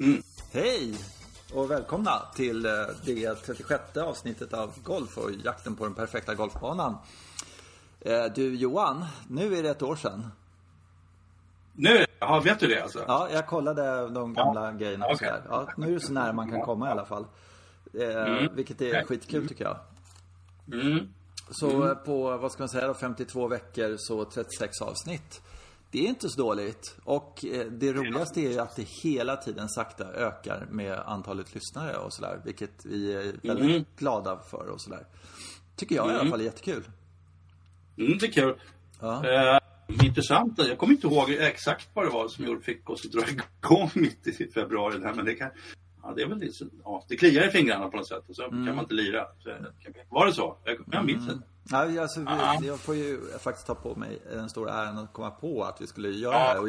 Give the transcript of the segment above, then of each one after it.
Mm. Hej och välkomna till eh, det 36 avsnittet av Golf och jakten på den perfekta golfbanan. Eh, Du Johan, nu är det ett år sedan. Nu, ja, vet du det alltså? Ja, jag kollade de gamla Ja. grejerna och Okej. sådär. Ja, nu är det så nära man kan komma i alla fall. Eh, Vilket är skitkul tycker jag. Mm. Så eh, på, vad ska man säga då, 52 veckor så 36 avsnitt. Det är inte så dåligt. Och eh, det roligaste är ju att det hela tiden sakta ökar med antalet lyssnare och sådär. Vilket vi är väldigt Mm. glada för och sådär. Tycker jag i alla fall är jättekul. Mm, det är kul. Ja. Eh, intressant. Jag kommer inte ihåg exakt vad det var som gjorde fick oss att dra igång mitt i februari. Där, men det, kan, ja, det är väl ja, det kliar i fingrarna på något sätt och så Mm. kan man inte lira. Så, var det så? Jag, jag minns inte. Ja, alltså, vi- Ja. jag får ju faktiskt ta på mig den stora äran att komma på att vi skulle göra det här. Och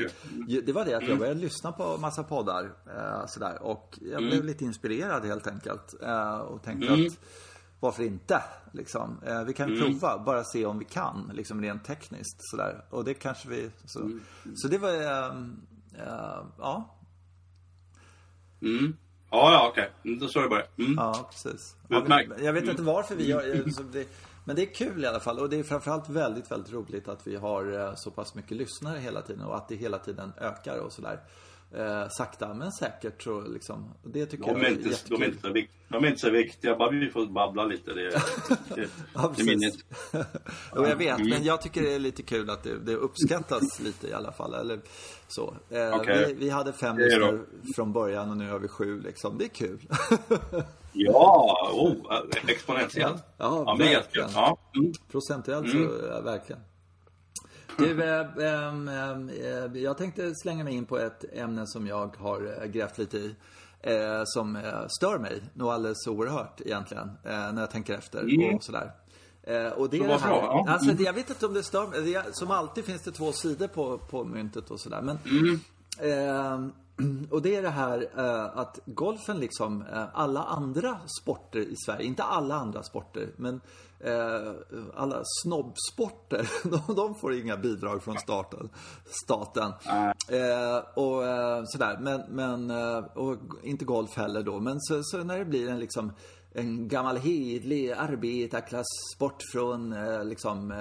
det var det att jag började lyssna på massa poddar eh, sådär, och jag blev lite inspirerad helt enkelt. Eh, och tänkte Mm. att varför inte? Liksom. Eh, vi kan prova, bara se om vi kan, liksom rent tekniskt. Sådär. Och det kanske vi... Så, så det var... Eh, eh, ja, Mm. Ja, ja, okej. Mm, Då så det började. Mm. Ja, precis. Ja, jag vet inte varför vi gör det, Men det är kul i alla fall. Och det är framförallt väldigt, väldigt roligt att vi har eh, så pass mycket lyssnare hela tiden. Och att det hela tiden ökar och sådär. Eh, sakta men säkert så liksom. Det tycker De jag är, är inte, de, jättekul. är inte så vikt, de är inte så viktiga, bara vi får babbla lite. Det, det, Ja, det är minnet. Jo, jag vet. Men jag tycker det är lite kul att det, det uppskattas lite i alla fall. Eller så. Eh, Okej. vi, vi hade fem är lyssnare från början och nu har vi sju liksom. Det är kul. Ja, oh, exponentiellt. Ja, är verkligen. Ja. Mm. Procentuellt så, ja, verkligen. Du, eh, ehm, ehm, eh, jag tänkte slänga mig in på ett ämne som jag har eh, grävt lite i. Eh, som eh, stör mig nog alldeles oerhört egentligen. Eh, när jag tänker efter Mm. och sådär. Eh, och det är det här. bra, ja. Alltså, det, jag vet inte om det stör mig. Det, är- som alltid finns det två sidor på, på myntet och sådär. Men Mm. Ehm, och det är det här eh, att golfen liksom, eh, alla andra sporter i Sverige, inte alla andra sporter, men eh, alla snobbsporter, de, får inga bidrag från staten. staten. Och sådär, men, men och inte golf heller då. Men så, så när det blir en liksom en gammal hedlig arbetarklasssport från liksom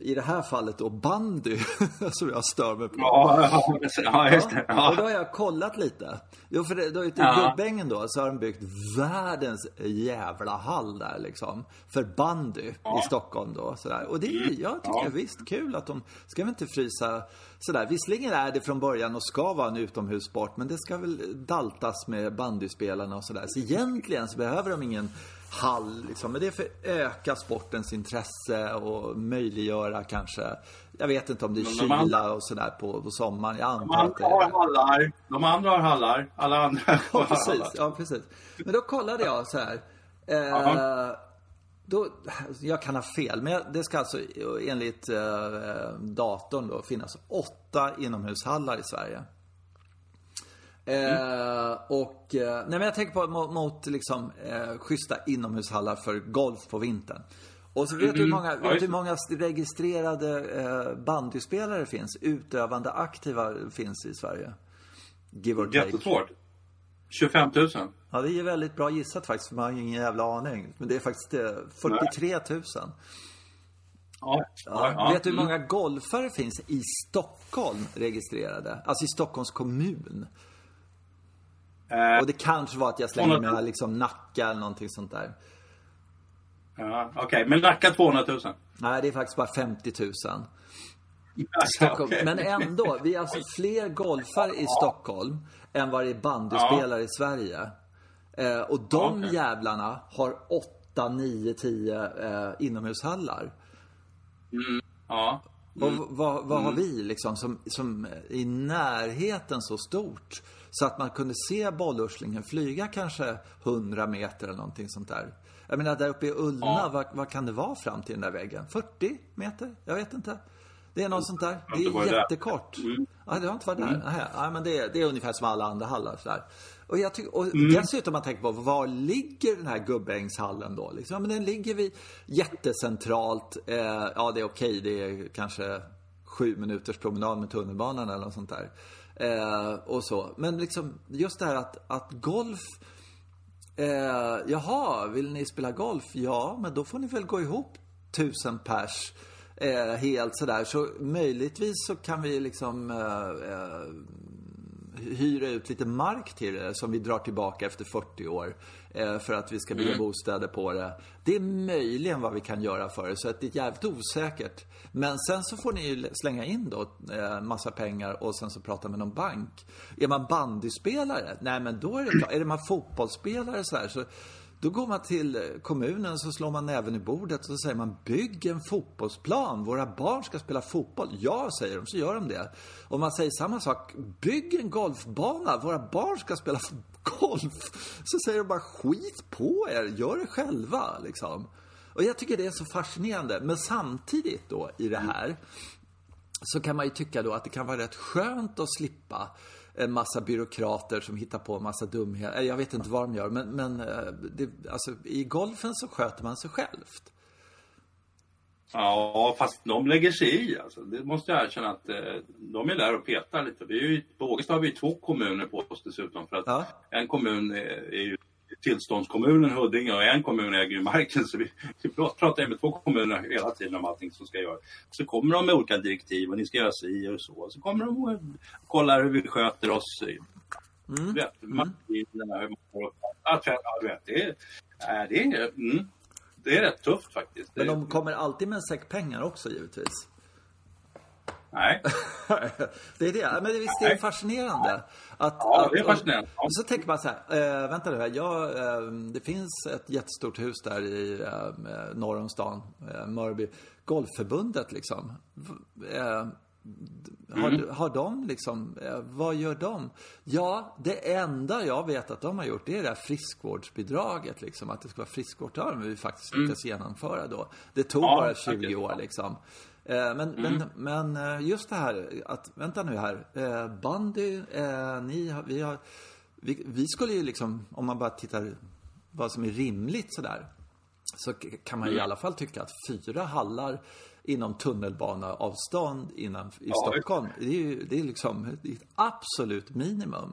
i det här fallet då bandy, som jag stör mig på. Ja, ja, ja, just det. Och då Ja. har jag kollat lite. Jo, för det, då ute i Ja. Gubbängen då så har de byggt världens jävla hall där liksom. För bandy i Stockholm då. Sådär. Och det är, jag tycker Ja. visst kul att de ska väl inte frysa sådär. Visserligen är det från början och ska vara en utomhussport. Men det ska väl daltas med bandyspelarna och sådär. Så egentligen så behöver de ingen hall liksom. Men det är för att öka sportens intresse och möjliggöra kanske jag vet inte om det är de kyla andra- och sådär på, på sommaren. Jag De antar att det andra har är hallar. De andra har hallar. Alla andra har Ja, precis. hallar. Ja, precis. Men då kollade jag så här. Eh, då, jag kan ha fel, men det ska alltså enligt eh, datorn då finnas åtta inomhushallar i Sverige. Eh, och, eh, nej men jag tänker på mot, mot liksom eh, schyssta inomhushallar för golf på vintern. Och så vet du hur många, Mm. Vet hur många registrerade eh, bandyspelare finns? Utövande aktiva finns i Sverige. Give or take. Jättesvårt. 25 000. Ja, det är väldigt bra gissat faktiskt, för man har ju ingen jävla aning. Men det är faktiskt eh, 43 000. Ja, Ja, ja, ja. Vet du hur Mm. många golfare finns i Stockholm registrerade? Alltså i Stockholms kommun. Eh, Och det kanske var att jag slängde 200 000. med liksom Nacka eller någonting sånt där. ja, Okej, men Nacka 200 000. Nej, det är faktiskt bara 50 000. Alltså, Stockholm. okej. Men ändå, vi är alltså fler golfare i Stockholm än vad det är bandyspelare i Sverige. Eh, och de Okej. jävlarna har 8, 9, 10 eh, inomhushallar. Ja. Och v- vad, vad har vi liksom som, som i närheten så stort? Så att man kunde se bollurslingen flyga kanske 100 meter eller någonting sånt där. Jag menar där uppe i Ullna, Ja. vad, vad kan det vara fram till den där väggen? 40 meter? Jag vet inte. Det är något sånt där. Det är där. jättekort. Ja, det har inte varit där. Nähä. Ja, men det, är- det är ungefär som alla andra hallar. Sådär. Och, jag tycker, och dessutom man tänker på, var ligger den här Gubbängshallen då? Liksom, ja, men den ligger vid jättecentralt. Eh, ja, det är okej. Det är kanske sju minuters promenad med tunnelbanan eller något sånt där. Eh, och så. Men liksom just det här att, att golf Eh, jaha, vill ni spela golf? Ja, men då får ni väl gå ihop tusen pers. Eh, helt sådär. Så möjligtvis så kan vi liksom eh, eh, hyra ut lite mark till det som vi drar tillbaka efter 40 år. Eh, för att vi ska bygga mm. bostäder på det. Det är möjligen vad vi kan göra för det. Så att det är jävligt osäkert. Men sen så får ni ju slänga in då eh, massa pengar och sen så prata med någon bank. Är man bandyspelare? Nej men då är det klart. Är man fotbollsspelare så här så då går man till kommunen så slår man näven i bordet och så säger man bygg en fotbollsplan. Våra barn ska spela fotboll. Ja, säger de, så gör de det. Och man säger samma sak. Bygg en golfbana. Våra barn ska spela golf. Så säger de bara skit på er. Gör det själva liksom. Och jag tycker det är så fascinerande. Men samtidigt då i det här så kan man ju tycka då att det kan vara rätt skönt att slippa en massa byråkrater som hittar på en massa dumheter. Jag vet inte vad de gör, men, men eh, det, alltså, i golfen så sköter man sig självt. Ja, fast de lägger sig i. Alltså. Det måste jag erkänna att eh, de är där och petar lite. Vi är ju, på Ågesta har vi två kommuner på oss dessutom. För att ja. en kommun är, är ju tillståndskommunen Huddinge och en kommun äger ju marken. Så vi, vi pratar med två kommuner hela tiden om allting som ska göras. Så kommer de med olika direktiv och ni ska göra si och så. Så kommer de och kollar hur vi sköter oss. Mm. Vet, mm. Att, vet, det, är, det, är, mm, det är rätt tufft faktiskt. Men de kommer alltid med en säck pengar också givetvis. Nej. det är det. Men visst är det fascinerande? Att, ja, det är fascinerande. Ja. Så tänker man så här, äh, vänta nu här. Jag, äh, det finns ett jättestort hus där i äh, norr om stan, äh, Mörby. Golfförbundet liksom. Har, mm. har de liksom, vad gör de? Ja, det enda jag vet att de har gjort det är det här friskvårdsbidraget liksom. Att det ska vara friskvård. Det har vi faktiskt lyckats mm. genomföra då. Det tog ja, bara 20 år liksom. Eh, men, mm. men, men eh, just det här att, vänta nu här. Eh, bandy, ni, vi har, vi, vi skulle ju liksom, om man bara tittar vad som är rimligt sådär. Så kan man ju mm. i alla fall tycka att fyra hallar inom tunnelbaneavstånd innan, i ja, Stockholm. Det är ju det är liksom ett absolut minimum.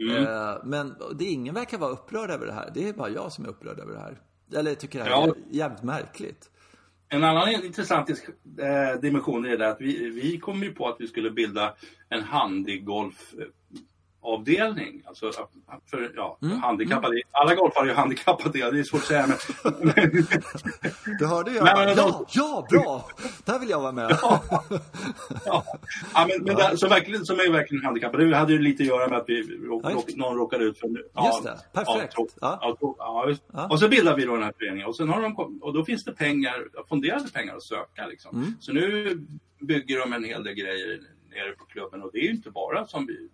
Mm. Men det ingen verkar vara upprörd över det här. Det är bara jag som är upprörd över det här. Eller tycker det här ja. är jävligt märkligt. En annan intressant eh, dimension är det att vi, vi kom ju på att vi skulle bilda en handigolf eh, avdelning. Alltså för ja, mm. handikappade. Mm. Alla golfare är ju handikappade, det är svårt att säga. Men... du hörde ju. Men, ja, ja, bra! Där vill jag vara med. ja, ja. ja men, men så verkligen, som är verkligen handikappade. Det hade ju lite att göra med att vi, någon råkade ut för... Ja, just det, perfekt. Ja, ja. Och så bildade vi då den här föreningen. Och, sen har de, och då finns det pengar, fonderade pengar att söka. Liksom. Mm. Så nu bygger de en hel del grejer nere på klubben och det är ju inte bara som vi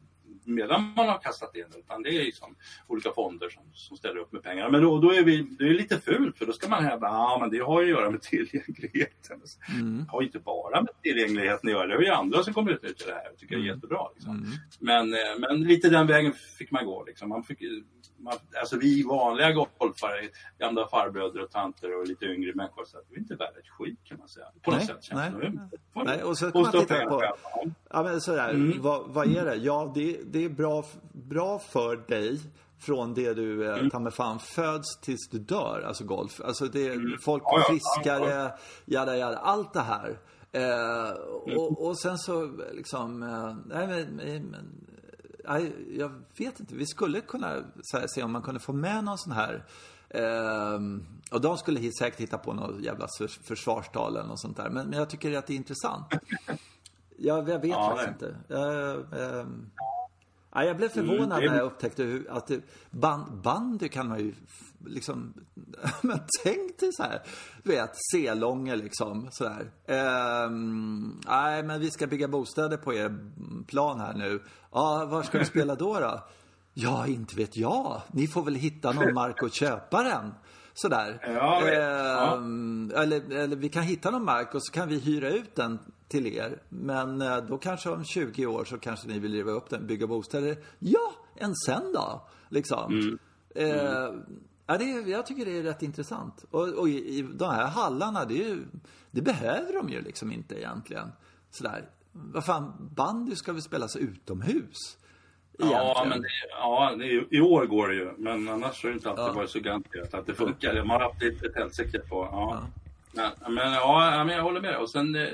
medlemmarna har kastat in utan det är liksom olika fonder som, som ställer upp med pengar. Men då, då är vi, det är lite fult för då ska man hävda att ah, det har att göra med tillgängligheten. Mm. Det har inte bara med tillgängligheten att göra. Det är ju andra som kommer utnyttja det här och tycker mm. det är mm. jättebra. Liksom. Mm. Men, eh, men lite den vägen fick man gå. Liksom. Man fick, man, alltså vi vanliga golfare, gamla farbröder och tanter och lite yngre människor, så att vi är inte värda ett skit kan man säga. På något nej, sätt nej, nej. nej. Och så kan man titta på, ja, men sådär, mm. vad, vad är det? Ja, det, det är bra, bra för dig från det du eh, mm. ta med fan föds tills du dör, alltså golf. Alltså det, mm. folk blir friskare, jada jada, allt det här. Eh, mm. och, och, sen så liksom, eh, nej men, men jag vet inte. Vi skulle kunna här, se om man kunde få med någon sån här eh, och de skulle säkert hitta på något jävla försvarstal eller något sånt där. Men, men jag tycker att det är intressant. Jag, jag vet ja, faktiskt inte. Eh, Ja, jag blev förvånad mm, när jag upptäckte hur, att band, bandy kan man ju liksom, men tänk dig så här, du vet, Selånge liksom sådär. Ehm, nej, men vi ska bygga bostäder på er plan här nu. Ja, var ska vi spela då då? Ja, inte vet jag. Ni får väl hitta någon mark och köpa den. Sådär. Ja, ehm, ja. Eller, eller vi kan hitta någon mark och så kan vi hyra ut den till er. Men eh, då kanske om 20 år så kanske ni vill riva upp den, bygga bostäder. Ja, än sen då? Liksom. Mm. Mm. Eh, ja, det, jag tycker det är rätt intressant. Och, och i, i de här hallarna, det, ju, det, behöver de ju liksom inte egentligen. Sådär. vad fan, bandy ska väl spelas utomhus? Ja, men det, ja, det, i år går det ju. Men annars har det inte alltid ja. varit så garanterat att det funkar. Man har haft lite ett helsike på. Ja. ja. Men, men, ja, men jag håller med. Och sen, eh,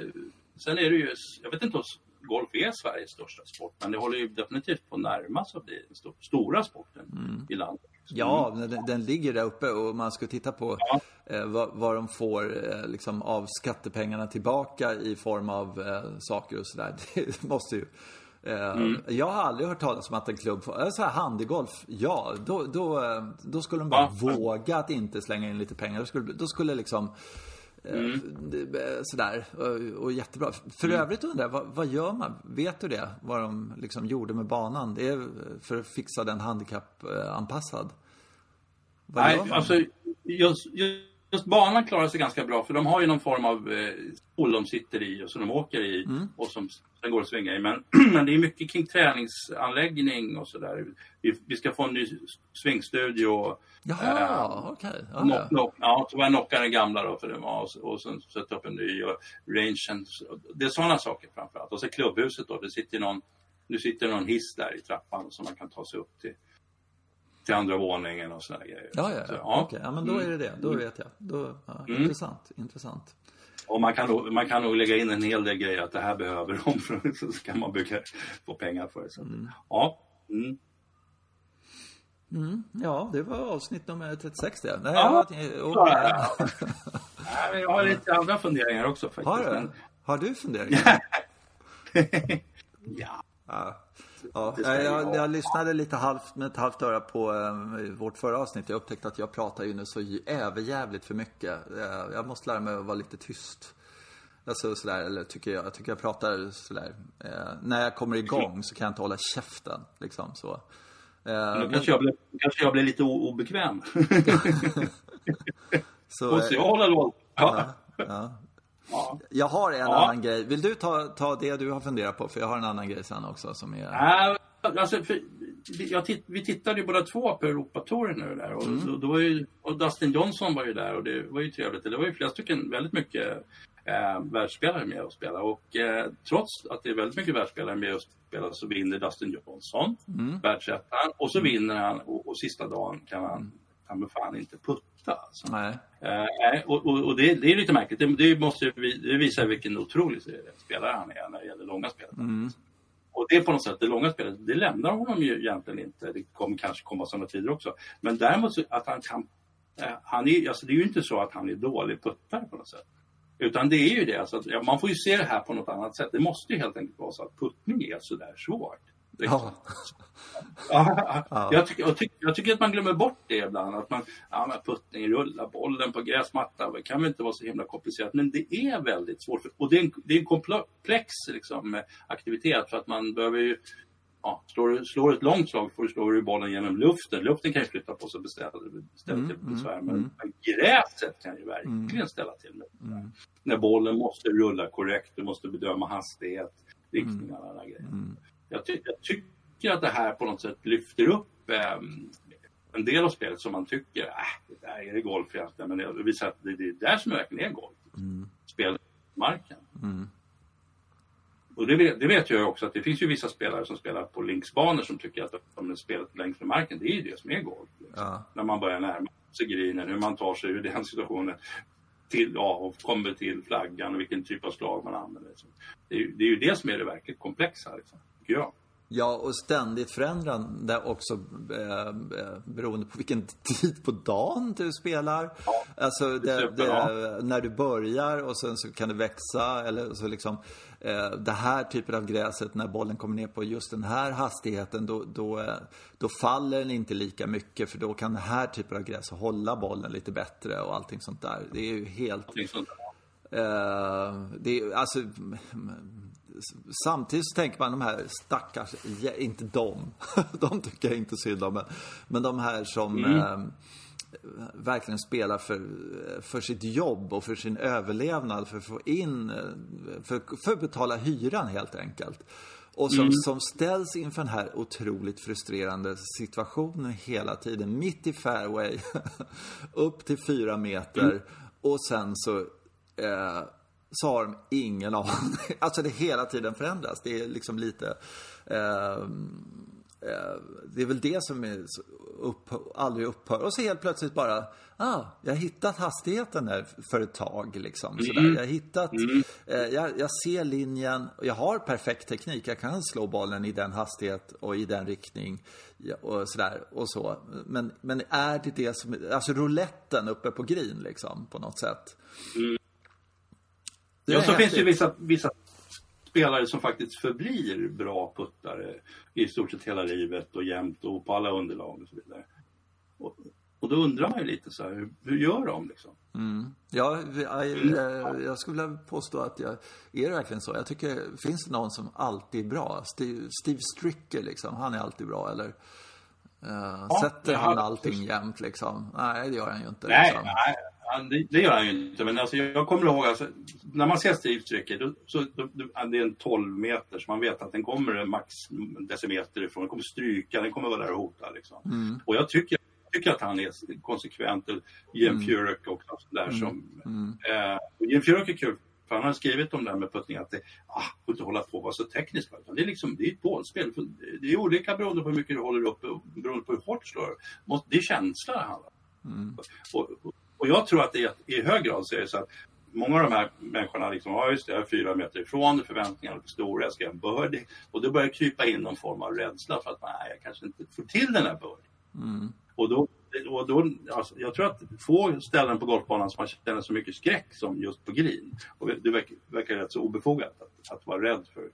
sen är det ju, jag vet inte om golf är Sveriges största sport, men det håller ju definitivt på att närma sig att bli den stora sporten mm. i landet. Ja, den, den, ligger där uppe och man ska titta på ja. eh, vad, vad, de får eh, liksom av skattepengarna tillbaka i form av eh, saker och sådär. Det måste ju Eh, mm. Jag har aldrig hört talas om att en klubb får, eh, så här handegolf, ja, då, då, eh, då skulle de bara ja. våga att inte slänga in lite pengar. Då skulle, då skulle liksom mm. Sådär, och, och, jättebra. För mm. övrigt undrar jag, vad, vad, gör man? Vet du det? Vad de liksom gjorde med banan? Det är för att fixa den handikappanpassad? Vad Nej, alltså just, just just banan klarar sig ganska bra för de har ju någon form av eh, pool de sitter i och som de åker i mm. och som sen går att svinga i. Men, men det är mycket kring träningsanläggning och sådär. Vi, vi ska få en ny svingstudio. Jaha, eh, okej. Okay. Ja, så var jag knocka den gamla då för det var och, och sen sätta upp en ny och rangen. Det är sådana saker framförallt. Och så klubbhuset då. Det sitter någon, nu sitter någon hiss där i trappan som man kan ta sig upp till till andra våningen och sådana grejer. Ja, ja, så, ja. okej. Ja, men då är det det. Då mm. vet jag. Då, ja, mm. Intressant, intressant. Och man kan, nog, man kan nog lägga in en hel del grejer att det här behöver de för så kan man bygga, få pengar för det. Så, mm. Ja. Mm. Mm, ja, det var avsnitt nummer 36 det. Nej, ja, jag, och, ja. Nej, jag har lite andra funderingar också faktiskt. Har du? Har du funderingar? ja. ja. Ja, jag, jag, lyssnade lite halvt med ett halvt öra på eh, vårt förra avsnitt. Jag upptäckte att jag pratar ju nu så överjävligt för mycket. Eh, jag måste lära mig att vara lite tyst. Alltså sådär, eller tycker jag, jag tycker jag pratar sådär. Eh, när jag kommer igång så kan jag inte hålla käften. Liksom så. Eh, men... kanske, jag blir, kanske jag blir lite obekväm. så, Måste jag hålla lågt? Ja. Ja, jag har en ja. annan grej. Vill du ta, ta det du har funderat på? För jag har en annan grej sen också som är... Äh, alltså, för, titt, vi tittade ju båda två på Europatouren nu där. Och, mm. då, då var ju, och Dustin Johnson var ju där och det var ju trevligt. Det var ju flera stycken väldigt mycket eh, världsspelare med och spela. Och eh, trots att det är väldigt mycket världsspelare med och spela så vinner Dustin Johnson mm. världsettan. Och så mm. vinner han och, och sista dagen kan han ta mig fan inte putta. Alltså. Nej. Eh, och, och, och det, det, är lite märkligt. Det, det, måste, det visar vilken otrolig spelare han är när det gäller långa spelet. Mm. Och det på något sätt, det långa spelet, det lämnar honom ju egentligen inte. Det kommer kanske komma sådana tider också. Men däremot så att han kan, eh, han är, alltså det är ju inte så att han är dålig puttare på något sätt. Utan det är ju det, alltså, man får ju se det här på något annat sätt. Det måste ju helt enkelt vara så att puttning är sådär svårt. Liksom. Ja. ja. Jag, tycker, jag, tycker, jag, tycker, att man glömmer bort det ibland. Att man, ja men puttning, rulla bollen på gräsmatta. Det kan väl inte vara så himla komplicerat. Men det är väldigt svårt. Och det är en, det är en komplex liksom, aktivitet. För att man behöver ju ja, slår, slår ett långt slag får du slå bollen genom luften. Luften kan ju flytta på sig och ställa, ställa mm, till mm, besvär. Men, mm. gräset kan ju verkligen mm. ställa till med mm. När bollen måste rulla korrekt, du måste bedöma hastighet, riktning och alla grejer. Jag, ty jag, tycker att det här på något sätt lyfter upp eh, en del av spelet som man tycker, äh, det där är det golf egentligen. Men det visar att det, det är där som verkligen är golf. Mm. Spelet på marken. Mm. Och det vet, det vet, jag också att det finns ju vissa spelare som spelar på linksbanor som tycker att de spelet längs med marken, det är ju det som är golf. Liksom. Ja. När man börjar närma sig grinen, hur man tar sig ur den situationen till, ja, och kommer till flaggan och vilken typ av slag man använder. Det är, det är ju det som är det verkligt komplexa. Liksom jag. Ja, och ständigt förändrande också eh, eh, beroende på vilken tid på dagen du spelar. Ja, alltså det, det, när du börjar och sen så kan det växa eller så liksom eh, det här typen av gräset när bollen kommer ner på just den här hastigheten då, då, eh, då faller den inte lika mycket för då kan den här typen av gräs hålla bollen lite bättre och allting sånt där. Det är ju helt... Eh, det är, alltså samtidigt så tänker man de här stackars, inte de, de tycker jag inte synd om, men, men de här som mm. eh, verkligen spelar för, för sitt jobb och för sin överlevnad, för att få in, för, för att betala hyran helt enkelt. Och som, mm. som ställs inför den här otroligt frustrerande situationen hela tiden, mitt i fairway, upp till fyra meter mm. och sen så eh, så har de ingen aning. Alltså det hela tiden förändras. Det är liksom lite... Eh, eh, det är väl det som är upp, aldrig upphör. Och så helt plötsligt bara, ah, jag har hittat hastigheten där för ett tag. Liksom, sådär. Jag har hittat, mm. eh, jag, jag, ser linjen, jag har perfekt teknik. Jag kan slå bollen i den hastighet och i den riktning. Och sådär och så. Men, men är det det som, alltså rouletten uppe på green liksom, på något sätt. Mm. Ja, så finns det ju vissa, vissa spelare som faktiskt förblir bra puttare i stort sett hela livet och jämt och på alla underlag och så vidare. Och, och då undrar man ju lite så här, hur, hur gör de liksom? Mm. Ja, jag, jag, jag, skulle vilja påstå att jag, är det verkligen så? Jag tycker, finns det någon som alltid är bra? Steve, Steve Stricker liksom, han är alltid bra eller? Uh, ja, sätter han allting jämt liksom? Nej, det gör han ju inte. Nej, liksom. nej det, det, gör han ju inte. Men alltså, jag kommer ihåg, alltså, när man ser Steve Stricker, då, så, då, det är en 12 meter, så man vet att den kommer max decimeter ifrån. Den kommer stryka, den kommer vara där och hota. Liksom. Mm. Och jag tycker, tycker att han är konsekvent. Jim mm. Furyk också. Där mm. som, mm. Eh, Jim Furyk är kul, för han har skrivit om det här med puttning att det ah, får inte hålla på att vara så tekniskt. Det är, liksom, det är ett bollspel. Det är olika beroende på hur mycket du håller och beroende på hur hårt du slår. Det är känsla det handlar om. Mm. Och, och, och jag tror att det i hög grad så är det så att många av de här människorna liksom, ja just det, jag är fyra meter ifrån, förväntningarna är för stora, jag ska göra en birdie. Och då börjar det krypa in någon form av rädsla för att nej, jag kanske inte får till den här birdien. Mm. Och då, och då alltså, jag tror att få ställen på golfbanan som man känner så mycket skräck som just på green. Och det verkar, verkar rätt så obefogat att, att vara rädd för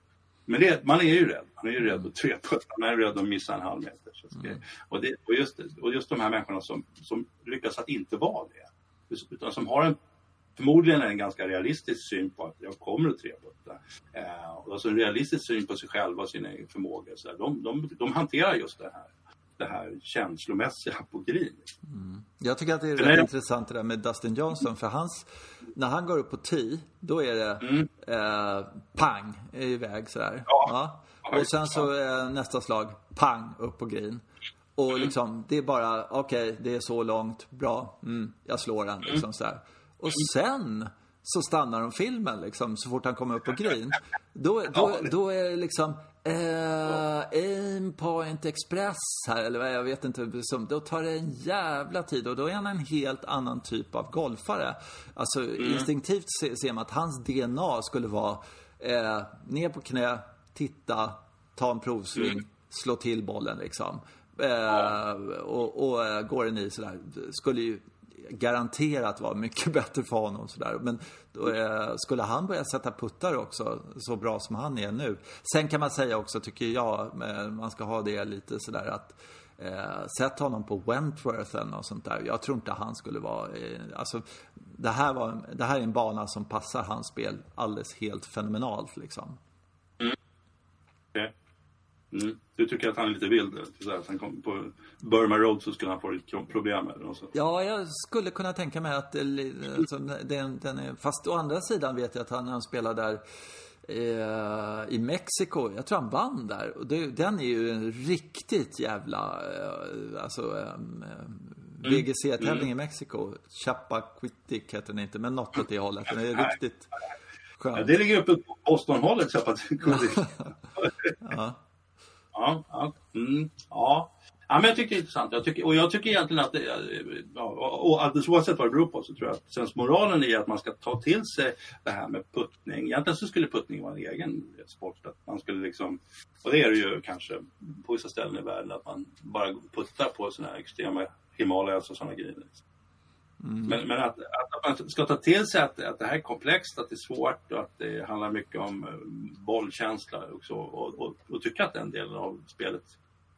men det, man är ju rädd. Man är ju rädd att treputta. Man är rädd att missa en halv meter. Mm. Och, det, och, just, och just de här människorna som, som lyckas att inte vara det utan som har en förmodligen en ganska realistisk syn på att jag kommer att trebutta. Eh, alltså en realistisk syn på sig själva och sina förmågor. Så de, de, de hanterar just det här det här känslomässiga på green. Mm. Jag tycker att det är rätt intressant det där med Dustin Johnson för hans, när han går upp på tee, då är det mm. eh, pang iväg sådär. Ja. ja. Och sen så är nästa slag, pang upp på green. Och mm. liksom, det är bara, okej, okay, det är så långt, bra, mm, jag slår den liksom mm. så här. Och sen så stannar de filmen liksom, så fort han kommer upp på green. Då, då, då är det liksom, eh, aim point express här, eller vad jag vet inte. Då tar det en jävla tid och då är han en helt annan typ av golfare. Alltså mm. instinktivt ser man att hans DNA skulle vara eh, ner på knä, titta, ta en provsving, mm. slå till bollen liksom. Eh, och, och eh, går i sådär, skulle ju garanterat vara mycket bättre för honom sådär. Men då, eh, skulle han börja sätta puttar också, så bra som han är nu. Sen kan man säga också, tycker jag, eh, man ska ha det lite sådär att Eh, sätt honom på Wentworth eller något sånt där. Jag tror inte han skulle vara... Eh, alltså, det, här var, det här är en bana som passar hans spel alldeles helt fenomenalt liksom. Mm. Okay. Mm. Du tycker att han är lite vild? Att han kom på Burma Road så skulle han få problem med det? Ja, jag skulle kunna tänka mig att alltså, den, den är... Fast å andra sidan vet jag att han, när han spelar där eh, i Mexiko, jag tror han vann där. Och det, den är ju en riktigt jävla... Eh, alltså... Eh, VGC-tävling mm. i Mexiko. Chappaquiddick heter den inte, men något åt det hållet. Den är riktigt skön. Ja, det ligger uppe på Boston-hållet, Chappaquiddick. ja. Ja, ja, mm, ja. Ja, men jag tycker det är intressant. Jag tycker, och jag tycker egentligen att, det, ja, och alldeles oavsett vad det beror på så tror jag att sensmoralen är att man ska ta till sig det här med puttning. Egentligen så skulle puttning vara en egen sport. Att man skulle liksom, och det är det ju kanske på vissa ställen i världen, att man bara puttar på sådana här extrema Himalayas och sådana grejer. Liksom. Mm. Men, men att, att, man ska ta till sig att, att det här är komplext, att det är svårt och att det handlar mycket om eh, bollkänsla också, och, och, och tycka att den delen av spelet...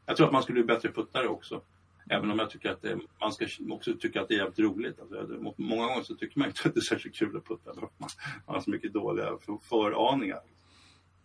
Jag tror att man skulle bli bättre puttare också. Även om jag tycker att det, man ska också tycka att det är jävligt roligt. Alltså, många gånger så tycker man inte att det är särskilt kul att putta. Man, har så mycket dåliga för, föraningar.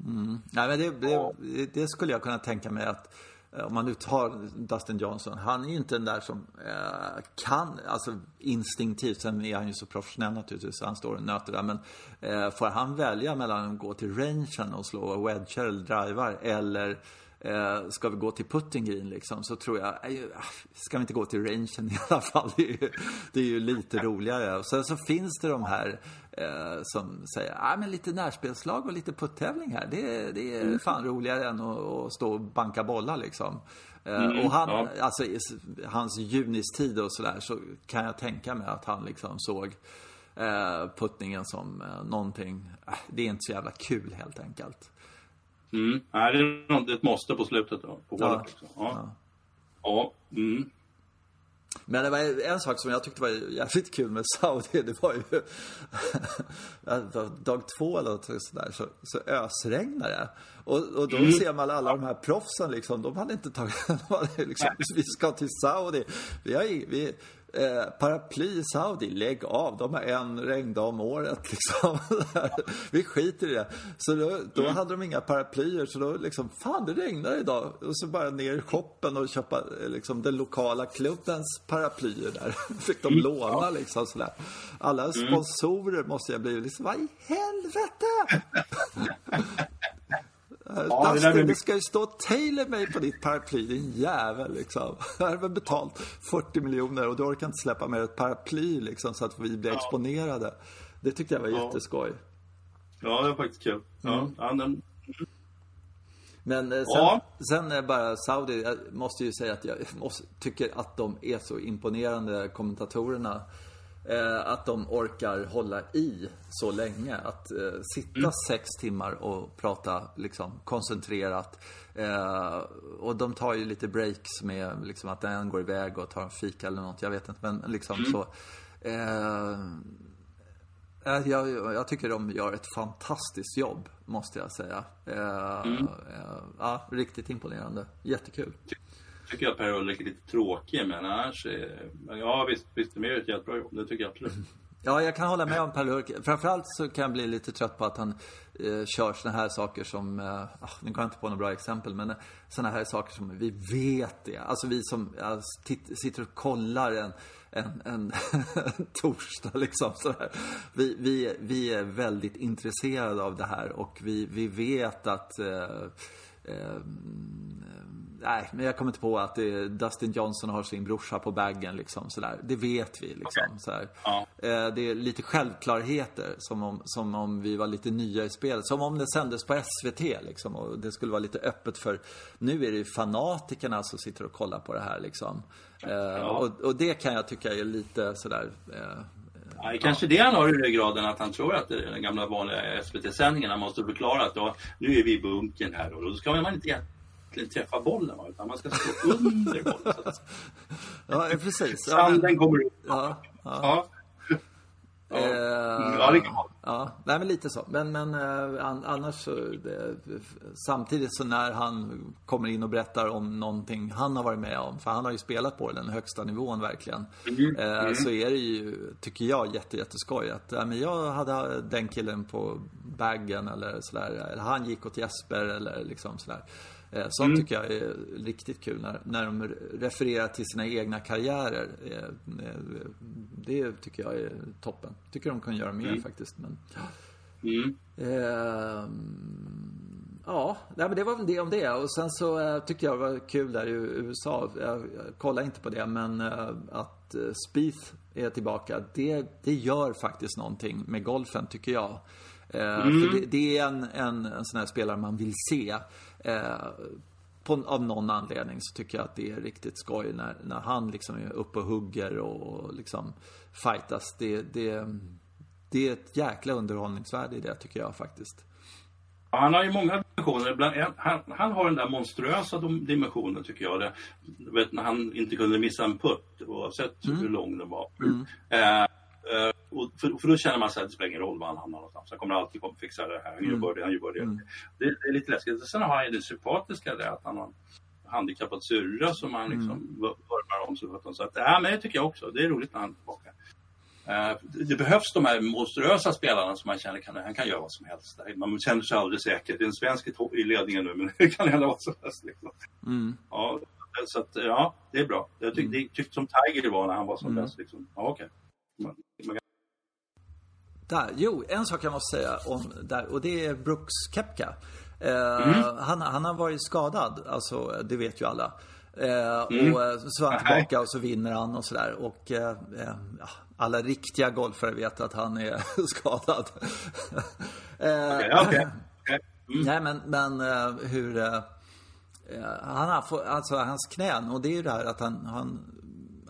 Mm. Nej, men det, det, det, skulle jag kunna tänka mig att Eh, om man nu tar Dustin Johnson, han är ju inte den där som eh, kan, alltså instinktivt, sen är han ju så professionell naturligtvis, han står och nöter där, men eh, får han välja mellan att gå till rangen och slå wedger eller drivar eller Eh, ska vi gå till putting green liksom så tror jag, eh, ska vi inte gå till rangen i alla fall? Det är ju, det är ju lite roligare. Och sen så finns det de här eh, som säger, ah, men lite närspelslag och lite puttävling här. Det, det är mm. fan roligare än att, att stå och banka bollar liksom. Eh, mm, och han, ja. alltså hans junistid och sådär så kan jag tänka mig att han liksom såg eh, puttningen som eh, någonting, eh, det är inte så jävla kul helt enkelt. Mm. Nej, det är ett måste på slutet då, på ja. Liksom. Ja. ja. Mm. Men det var en sak som jag tyckte var jävligt kul med Saudi. Det var ju dag två eller något sådär så, så ösregnade det. Och, och då mm. ser man alla de här proffsen liksom. De hade inte tagit... De hade liksom, vi ska till Saudi. Vi har, vi, Eh, paraply i Saudi, lägg av. De har en regndag om året liksom. Vi skiter i det. Så då, då mm. hade de inga paraplyer så då liksom, fan det regnar idag. Och så bara ner i shoppen och köpa eh, liksom den lokala klubbens paraplyer där. Fick de mm. låna liksom sådär. Alla mm. sponsorer måste jag bli liksom, vad i helvete? Ja, det, det ska ju stå Taylor mig på ditt paraply, din jävel liksom. Jag har väl betalt 40 miljoner och du orkar inte släppa med ett paraply liksom så att vi blir ja. exponerade. Det tyckte jag var ja. jätteskoj. Ja, det var faktiskt kul. Ja, mm. ja den... Men eh, sen, ja. sen är bara Saudi, jag måste ju säga att jag måste, tycker att de är så imponerande kommentatorerna. Eh, att de orkar hålla i så länge. Att eh, sitta mm. sex timmar och prata liksom, koncentrerat. Eh, och de tar ju lite breaks med liksom, att en går iväg och tar en fika eller något. Jag vet inte. Men liksom mm. så. Eh, eh, jag, jag, tycker de gör ett fantastiskt jobb, måste jag säga. Eh, mm. ja, riktigt imponerande. Jättekul tycker jag Per Ulrik är lite tråkig, men annars är, ja visst, visst, de gör ett jättebra jobb. Det tycker jag absolut. Ja, jag kan hålla med om Per Ulrik. Framförallt så kan jag bli lite trött på att han eh, kör såna här saker som, eh, ah, nu kan jag inte på några bra exempel, men eh, såna här saker som vi vet det. Alltså vi som alltså, sitter och kollar en, en, en torsdag liksom sådär. Vi, vi, vi är väldigt intresserade av det här och vi, vi vet att eh, eh, nej, men jag kommer inte på att det, Dustin Johnson har sin brorsa på baggen liksom sådär. Det vet vi liksom. Okay. Sådär. Ja. Eh, det är lite självklarheter som om, som om vi var lite nya i spelet. Som om det sändes på SVT liksom och det skulle vara lite öppet för Nu är det ju fanatikerna som sitter och kollar på det här liksom. Eh, ja. och, och, det kan jag tycka är lite sådär eh, Ja, kanske det han har i ryggraden, att han tror att den gamla vanliga SVT-sändningen, han måste förklara att då, nu är vi i bunkern här och då ska man inte egentligen träffa bollen utan man ska stå under bollen. Så att... Ja, precis. Sanden kommer upp. Ja, ja. ja. Ja, uh, ja det kan man. Ja, nej men lite så. Men, men uh, annars så, det, samtidigt så när han kommer in och berättar om någonting han har varit med om, för han har ju spelat på den högsta nivån verkligen. Mm. Mm. Så är det ju, tycker jag, jätte, jätteskoj att men jag hade den killen på baggen eller sådär. Eller han gick åt Jesper eller liksom sådär. Eh, sånt mm. tycker jag är riktigt kul när, när de refererar till sina egna karriärer. Eh, eh, det tycker jag är toppen. Tycker de kan göra mer mm. faktiskt. Men, mm. eh, ja, men det var väl det om det. Och sen så eh, tyckte jag det var kul där i USA. Jag, jag kollade inte på det, men eh, att Spieth är tillbaka. Det, det gör faktiskt någonting med golfen, tycker jag. Mm. För det, det, är en, en, en sån här spelare man vill se. Eh, på, av någon anledning så tycker jag att det är riktigt skoj när, när han liksom är uppe och hugger och liksom fightas. Det, det, det är ett jäkla underhållningsvärde i det tycker jag faktiskt. Han har ju många dimensioner. Han, han har den där monstruösa dimensionen tycker jag. Det, vet, när han inte kunde missa en putt oavsett mm. hur lång den var. Mm. Eh, Uh, för, för, då känner man att det spelar ingen roll var han hamnar någonstans. Han kommer alltid komma fixa det här. Han gör bara det, han gör bara det. Mm. det. Det är lite läskigt. Sen har han det sympatiska det att han har handikappad syrra som han liksom mm. vurmar om. Så, så att, ja, men det tycker jag också. Det är roligt när han är tillbaka. Uh, det behövs de här monstruösa spelarna som man känner kan, han kan göra vad som helst. Man känner sig aldrig säker. Det är en svensk i ledningen nu men det kan hända vad som helst. Liksom. Mm. Ja, så att, ja, det är bra. Jag tyckte, mm. tyckte som Tiger var när han var som mm. bäst. Liksom. Ja, okay. Där, jo, en sak jag måste säga om där och det är Brooks Kepka. Mm. Han, han har varit skadad, alltså det vet ju alla. Mm. Och så är han tillbaka och så vinner han och sådär. Och ja, alla riktiga golfare vet att han är skadad. Okej, okay, okay. Mm. Nej, men, men hur... Han har alltså hans knän och det är ju det här att han, han,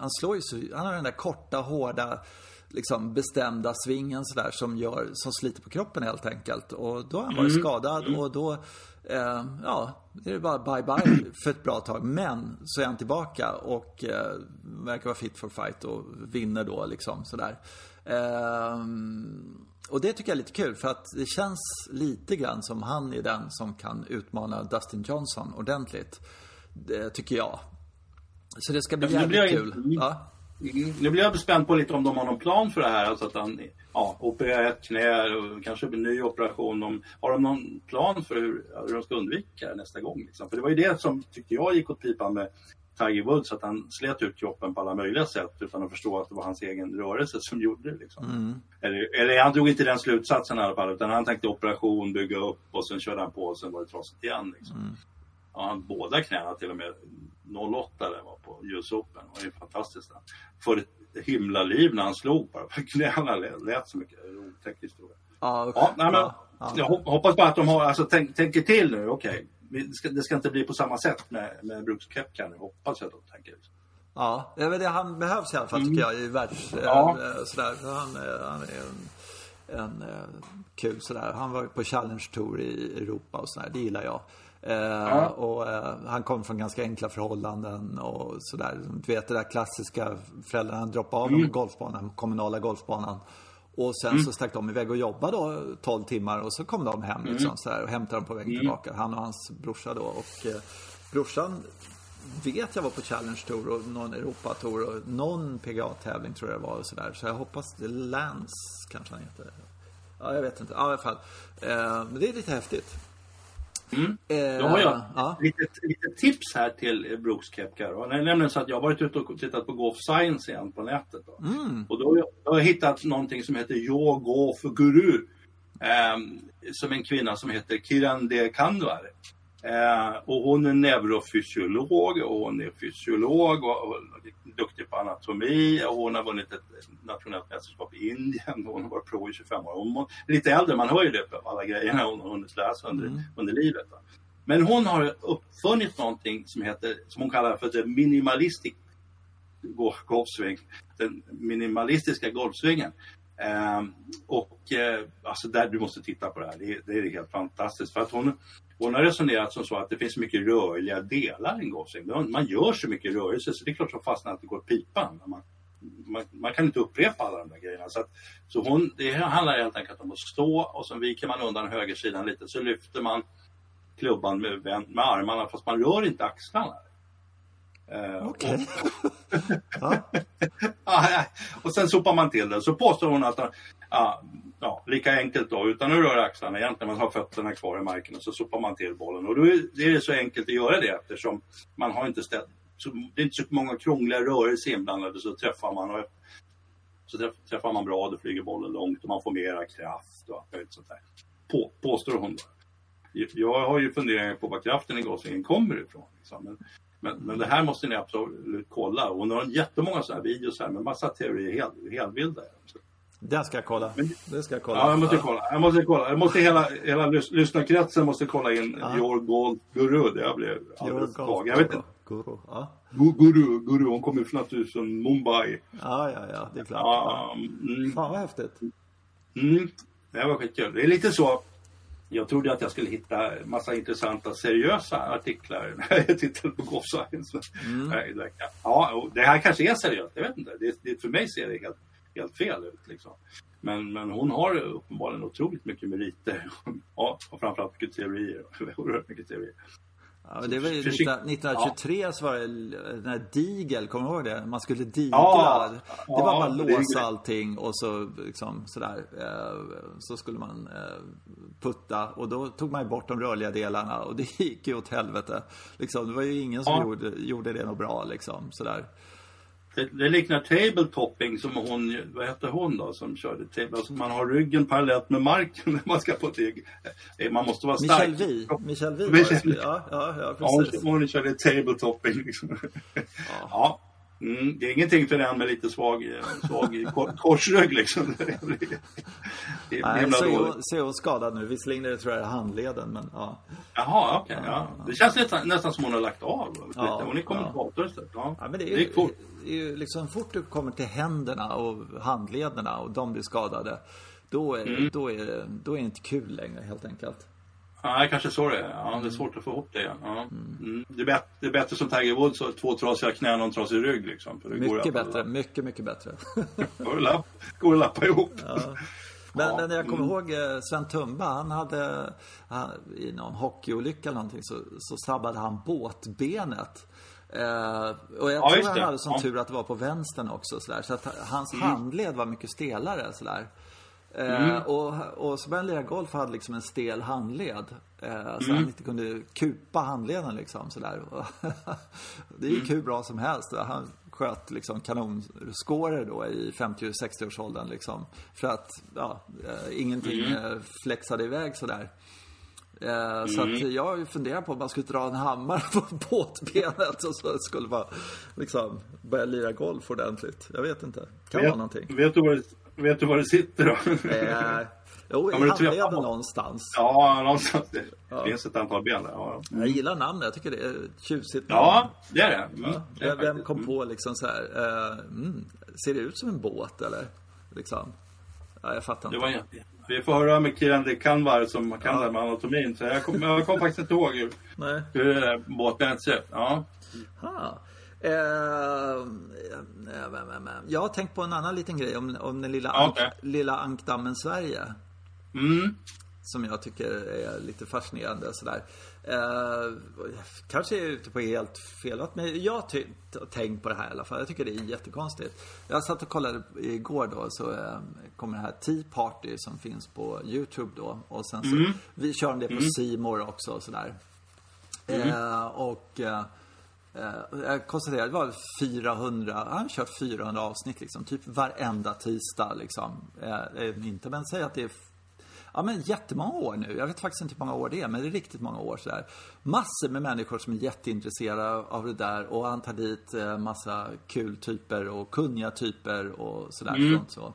han slår ju så, han har den där korta, hårda liksom bestämda svingen sådär som gör, som sliter på kroppen helt enkelt. Och då har han varit mm. skadad mm. och då, eh, ja, det är bara bye bye för ett bra tag. Men så är han tillbaka och eh, verkar vara fit for fight och vinner då liksom sådär. Eh, och det tycker jag är lite kul för att det känns lite grann som han är den som kan utmana Dustin Johnson ordentligt. Det tycker jag. Så det ska bli jävligt kul. Ja. Mm. Nu blir jag spänd på lite om de har någon plan för det här. Alltså att han ja, opererar ett knä och kanske blir ny operation. De, har de någon plan för hur, hur de ska undvika det nästa gång? Liksom? För det var ju det som tyckte jag gick åt pipan med Tiger Woods. Att han slet ut kroppen på alla möjliga sätt utan att förstå att det var hans egen rörelse som gjorde det. Liksom. Mm. Eller, eller han drog inte den slutsatsen i alla fall. Utan han tänkte operation, bygga upp och sen körde han på och sen var det trasigt igen. Liksom. Mm. Ja, han, båda knäna till och med 08 det var på US Open. Det var ju fantastiskt. För ett himla liv när han slog bara. För knäna lät så mycket. Otäck historia. Ja, ja, nej, men, ja. Jag hoppas bara att de har, alltså, tänk, tänker till nu. Okej, okay. det, ska, det ska inte bli på samma sätt med, med Brooks Koepka nu. Hoppas jag att de tänker. Ja, det är det han behövs i alla fall tycker mm. jag i världs... Ja. Äh, sådär. Han, han är en, en äh, kul sådär. Han var på Challenge Tour i Europa och sådär. Det gillar jag. Eh, ja. Och eh, han kom från ganska enkla förhållanden och sådär. Du vet det där klassiska, föräldrarna droppade av mm. golfbanan, kommunala golfbanan. Och sen mm. så stack de iväg och jobbade då 12 timmar och så kom de hem mm. liksom, så här, och hämtade dem på vägen mm. tillbaka. Han och hans brorsa då. Och eh, brorsan vet jag var på Challenge Tour och någon Europa-tour och någon PGA-tävling tror jag det var och sådär. Så jag hoppas det Lance kanske han heter. Ja, jag vet inte. Ja, i alla fall. Eh, men det är lite häftigt. Mm. Eh, Då har jag ja. lite, lite tips här till Brooks Kepka. Det är nämligen så att jag har varit ute och tittat på Golf Science igen på nätet. Då. Mm. Och då har, jag, då har jag hittat någonting som heter Yo Golf Guru. Eh, som en kvinna som heter Kiran De Kandwar. Eh, och hon är neurofysiolog och hon är fysiolog och, och, duktig på anatomi och hon har vunnit ett nationellt mästerskap i Indien och hon har varit pro i 25 år. Hon är lite äldre, man hör ju det på alla grejerna hon har hunnit läsa under, mm. under livet. Va? Men hon har uppfunnit någonting som heter, som hon kallar för the minimalistic golfsving. Den minimalistiska golfsvingen. Eh, och eh, alltså där du måste titta på det här, det, det är helt fantastiskt. För att hon, hon har resonerat som så att det finns mycket rörliga delar i en golfsving. Man gör så mycket rörelse så det är klart som fastnar att det går pipan. Man, man, man, kan inte upprepa alla de där grejerna. Så, att, så hon, det handlar helt enkelt om att stå och så viker man undan högersidan lite så lyfter man klubban med, med armarna fast man rör inte axlarna. Uh, Okej. Okay. och sen sopar man till det. Så påstår hon att ja, ja, lika enkelt då, utan att röra axlarna egentligen. Man har fötterna kvar i marken och så sopar man till bollen. Och då är det så enkelt att göra det eftersom man har inte ställt, så, det är inte så många krångliga rörelser inblandade så träffar man och så träffar man bra, då flyger bollen långt och man får mera kraft och allt sånt där. På, påstår hon. Jag har ju funderingar på var kraften i gasringen kommer ifrån. Liksom. Men, men, men, det här måste ni absolut kolla. Och hon har jättemånga sådana här videos här med massa teorier, helt, helt det ska jag kolla. Det ska jag kolla. Ja, jag måste kolla. Jag måste kolla. Jag måste hela, hela lys lyssnarkretsen måste kolla in ja. Your Gold Guru. Jag blev alldeles svag. Jag vet inte. Guru. Ja. Guru, Guru. Hon kommer från naturligtvis Mumbai. Ja, ja, ja. Det är klart. Ja, mm. Fan vad häftigt. Mm. Det var skitkul. Det är lite så. Jag trodde att jag skulle hitta massa intressanta seriösa artiklar när jag tittade på Golf Science. Mm. Ja, det här kanske är seriöst. Jag vet inte. Det, det, för mig ser det helt helt fel ut. Liksom. Men, men hon har uppenbarligen otroligt mycket meriter. ja, och framförallt mycket teorier. Oerhört mycket teorier. Ja, det var ju 1923 ja. så var det den här digel, kommer du ihåg det? Man skulle digla. Ja, det var bara att låsa allting och så liksom sådär. Eh, så skulle man eh, putta och då tog man ju bort de rörliga delarna och det gick ju åt helvete. Liksom, det var ju ingen som gjorde, gjorde det något bra liksom sådär. Det, det liknar tabletoping som hon, vad hette hon då som körde table, alltså man har ryggen parallellt med marken när man ska på ett Man måste vara stark. Michel Vi, Michel Vi Michel... Ja, ja, ja, precis. Ja, hon, körde tabletoping liksom. Ja. ja. Mm, det är ingenting för den med lite svag, svag korsrygg liksom. Det blir, det Nej, så hon skadad nu. Visserligen är det tror jag handleden, men ja. Jaha, okej. Okay, ja. Det känns nästan, nästan som hon har lagt av. Ja, hon är kommentator ja. ja. ja men det är, det är fort. Det är ju liksom fort du kommer till händerna och handlederna och de blir skadade. Då är, mm. då är, då är det inte kul längre helt enkelt. Nej, kanske så det är. Ja, det är svårt att få ihop det igen. Ja. Mm. Det, är bättre, det är bättre som Tiger Woods, så två trasiga knän och en trasig rygg. Liksom, mycket bättre, mycket, mycket bättre. går, det lapp, går det lappa ihop. Ja. Men, ja. men jag kommer mm. ihåg eh, Sven Tumba, han hade han, i någon hockeyolycka eller någonting så, så sabbade han båtbenet. Eh, och jag ja, tror han hade som ja. tur att det var på vänstern också sådär, så att hans mm. handled var mycket stelare sådär. Eh, mm. och, och så började han lira golf och hade liksom en stel handled. Så mm. han inte kunde kupa handleden liksom sådär. det gick mm. hur bra som helst. Han sköt liksom kanonskåror då i 50-60 års åldern liksom. För att, ja, ingenting mm. flexade iväg sådär. Eh, så att mm. jag funderar på om man skulle dra en hammare på båtbenet och så skulle man liksom börja lira golf ordentligt. Jag vet inte. Kan vet, vara någonting. Vet du var det, vet du var det sitter då? Eh, jo, i handleden någonstans. Ja, någonstans. Det ja. finns ett antal ben där. Ja. Mm. Jag gillar namnet. Jag tycker det är tjusigt. Ja, det är det. Mm. Ja. Vem kom på liksom så här. Uh, mm, ser det ut som en båt eller? Liksom. Ja, jag fattar inte. Det var vi får höra med killen det kan vara som kan ja. det med anatomin. Så jag kommer kom faktiskt inte ihåg hur, Nej. hur båtbenet ser ut. Ja. Eh, jag har tänkt på en annan liten grej om, om den lilla, okay. ank, lilla ankdammen Sverige. Mm. Som jag tycker är lite fascinerande sådär. Eh, kanske är jag ute på helt fel men jag har tänkt på det här i alla fall. Jag tycker det är jättekonstigt. Jag satt och kollade igår då så eh, kommer det här Tea Party som finns på YouTube då. Och sen så, mm. vi kör det på mm. Simor också och sådär. Mm. Eh, och eh, eh, jag konstaterade det var 400, han har kört 400 avsnitt liksom. Typ varenda tisdag liksom. Eh, inte men säg att det är ja, men jättemånga år nu. Jag vet faktiskt inte hur många år det är, men det är riktigt många år. sådär. Massor med människor som är jätteintresserade av det där och han tar dit eh, massa kul typer och kunniga typer och sådär. Mm. Så.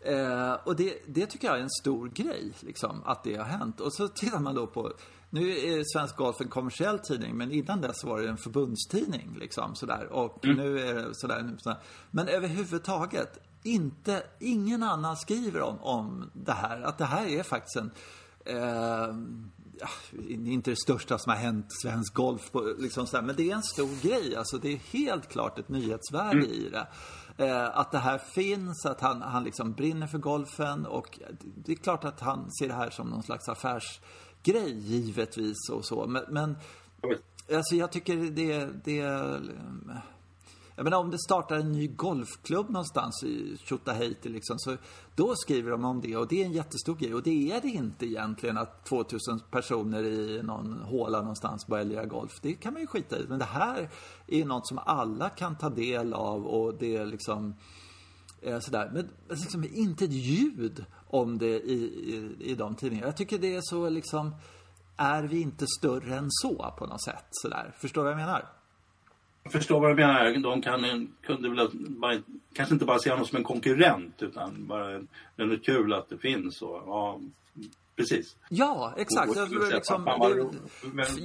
Eh, och det, det tycker jag är en stor grej, liksom, att det har hänt. Och så tittar man då på nu är Svensk Golf en kommersiell tidning, men innan dess var det en förbundstidning. Liksom, sådär. Och mm. nu är det sådär, sådär. Men överhuvudtaget, inte, ingen annan skriver om, om det här. Att det här är faktiskt en eh, inte det största som har hänt svensk golf, på, liksom sådär, men det är en stor grej. Alltså, det är helt klart ett nyhetsvärde mm. i det. Eh, att det här finns, att han, han liksom brinner för golfen och det är klart att han ser det här som någon slags affärsgrej givetvis och så. Men, men alltså jag tycker det, det jag menar om det startar en ny golfklubb någonstans i Tjotahejti liksom, så då skriver de om det och det är en jättestor grej. Och det är det inte egentligen att 2000 personer i någon håla någonstans börjar lira golf. Det kan man ju skita i. Men det här är något som alla kan ta del av och det är liksom eh, sådär. Men liksom inte ett ljud om det i, i, i de tidningarna. Jag tycker det är så liksom, är vi inte större än så på något sätt? Sådär. Förstår du vad jag menar? Förstår vad du menar. De kan, kunde väl bara, kanske inte bara se honom som en konkurrent utan bara det är kul att det finns. Och, ja, precis. Ja, exakt. Och, liksom,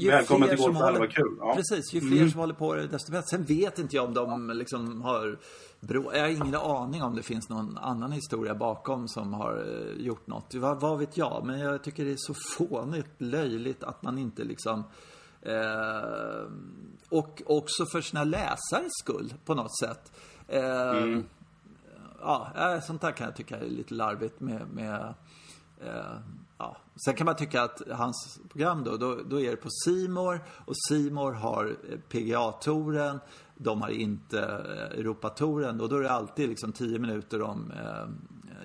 välkommen till Golfvärlden, vad kul. Ja. Precis, ju fler mm. som håller på det desto bättre. Sen vet inte jag om de liksom har bro, jag har ingen aning om det finns någon annan historia bakom som har eh, gjort något. Vad, vad vet jag? Men jag tycker det är så fånigt löjligt att man inte liksom Eh, och också för sina läsares skull på något sätt. Eh, mm. Ja, eh, sånt där kan jag tycka är lite larvigt med, med eh, ja. Sen kan man tycka att hans program då, då, då är det på Simor och Simor har eh, PGA-touren. De har inte eh, Europatouren och då är det alltid liksom 10 minuter om eh,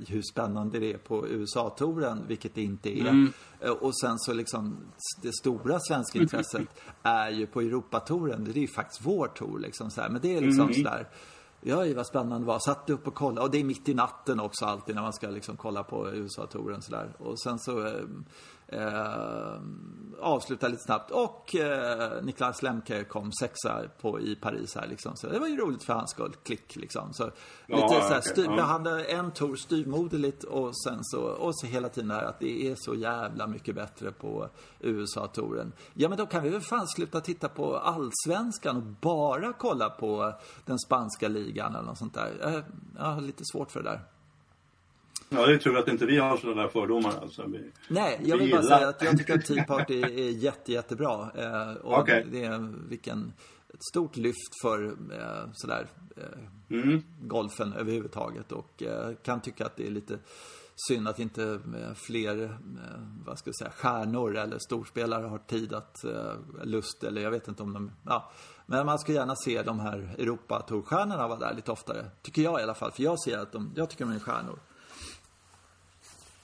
hur spännande det är på USA-touren, vilket det inte är. Mm. Eh, och sen så liksom det stora svenska intresset är ju på Europatouren. Det är ju faktiskt vår tour liksom så här. Men det är liksom mm. sådär Ja, vad spännande det var. Satt upp och kollade. Och det är mitt i natten också alltid när man ska liksom kolla på USA-touren sådär. Och sen så eh, avsluta lite snabbt. Och eh, Niklas Lemke kom sexa på, i Paris här liksom. Så det var ju roligt för hans skull. Klick liksom. Så Ja, lite så här, styr, ja. behandla en tour styrmoderligt och sen så, och så hela tiden här att det är så jävla mycket bättre på USA-touren. Ja men då kan vi väl fan sluta titta på allsvenskan och bara kolla på den spanska ligan eller något sånt där. Jag, jag har lite svårt för det där. Ja, det är tur att inte vi har sådana där fördomar. Alltså. Vi, Nej, jag vi vill bara gillar- säga att jag tycker att Tea Party är jätte, jättebra. Eh, och Okej. det är vilken, ett stort lyft för eh, sådär, eh, Mm. golfen överhuvudtaget. Och eh, kan tycka att det är lite synd att inte eh, fler, eh, vad ska jag säga, stjärnor eller storspelare har tid att, eh, lust eller jag vet inte om de, ja. Men man skulle gärna se de här Europa-tourstjärnorna vara där lite oftare. Tycker jag i alla fall, för jag ser att de, jag tycker de är stjärnor.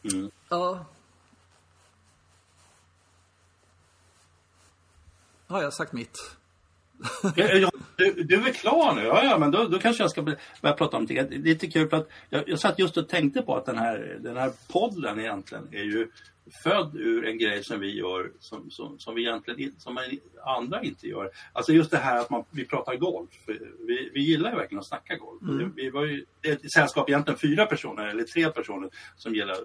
Mm. Ja. Har jag sagt mitt? Ja, du, du är väl klar nu? Ja, ja men då, då kanske jag ska börja prata om det. Det är lite kul för att jag, jag satt just och tänkte på att den här, den här podden egentligen är ju född ur en grej som vi gör som, som, som vi egentligen som andra inte gör. Alltså just det här att man, vi pratar golf. Vi, vi gillar ju verkligen att snacka golf. Vi var ju det är ett sällskap, egentligen fyra personer eller tre personer som gillar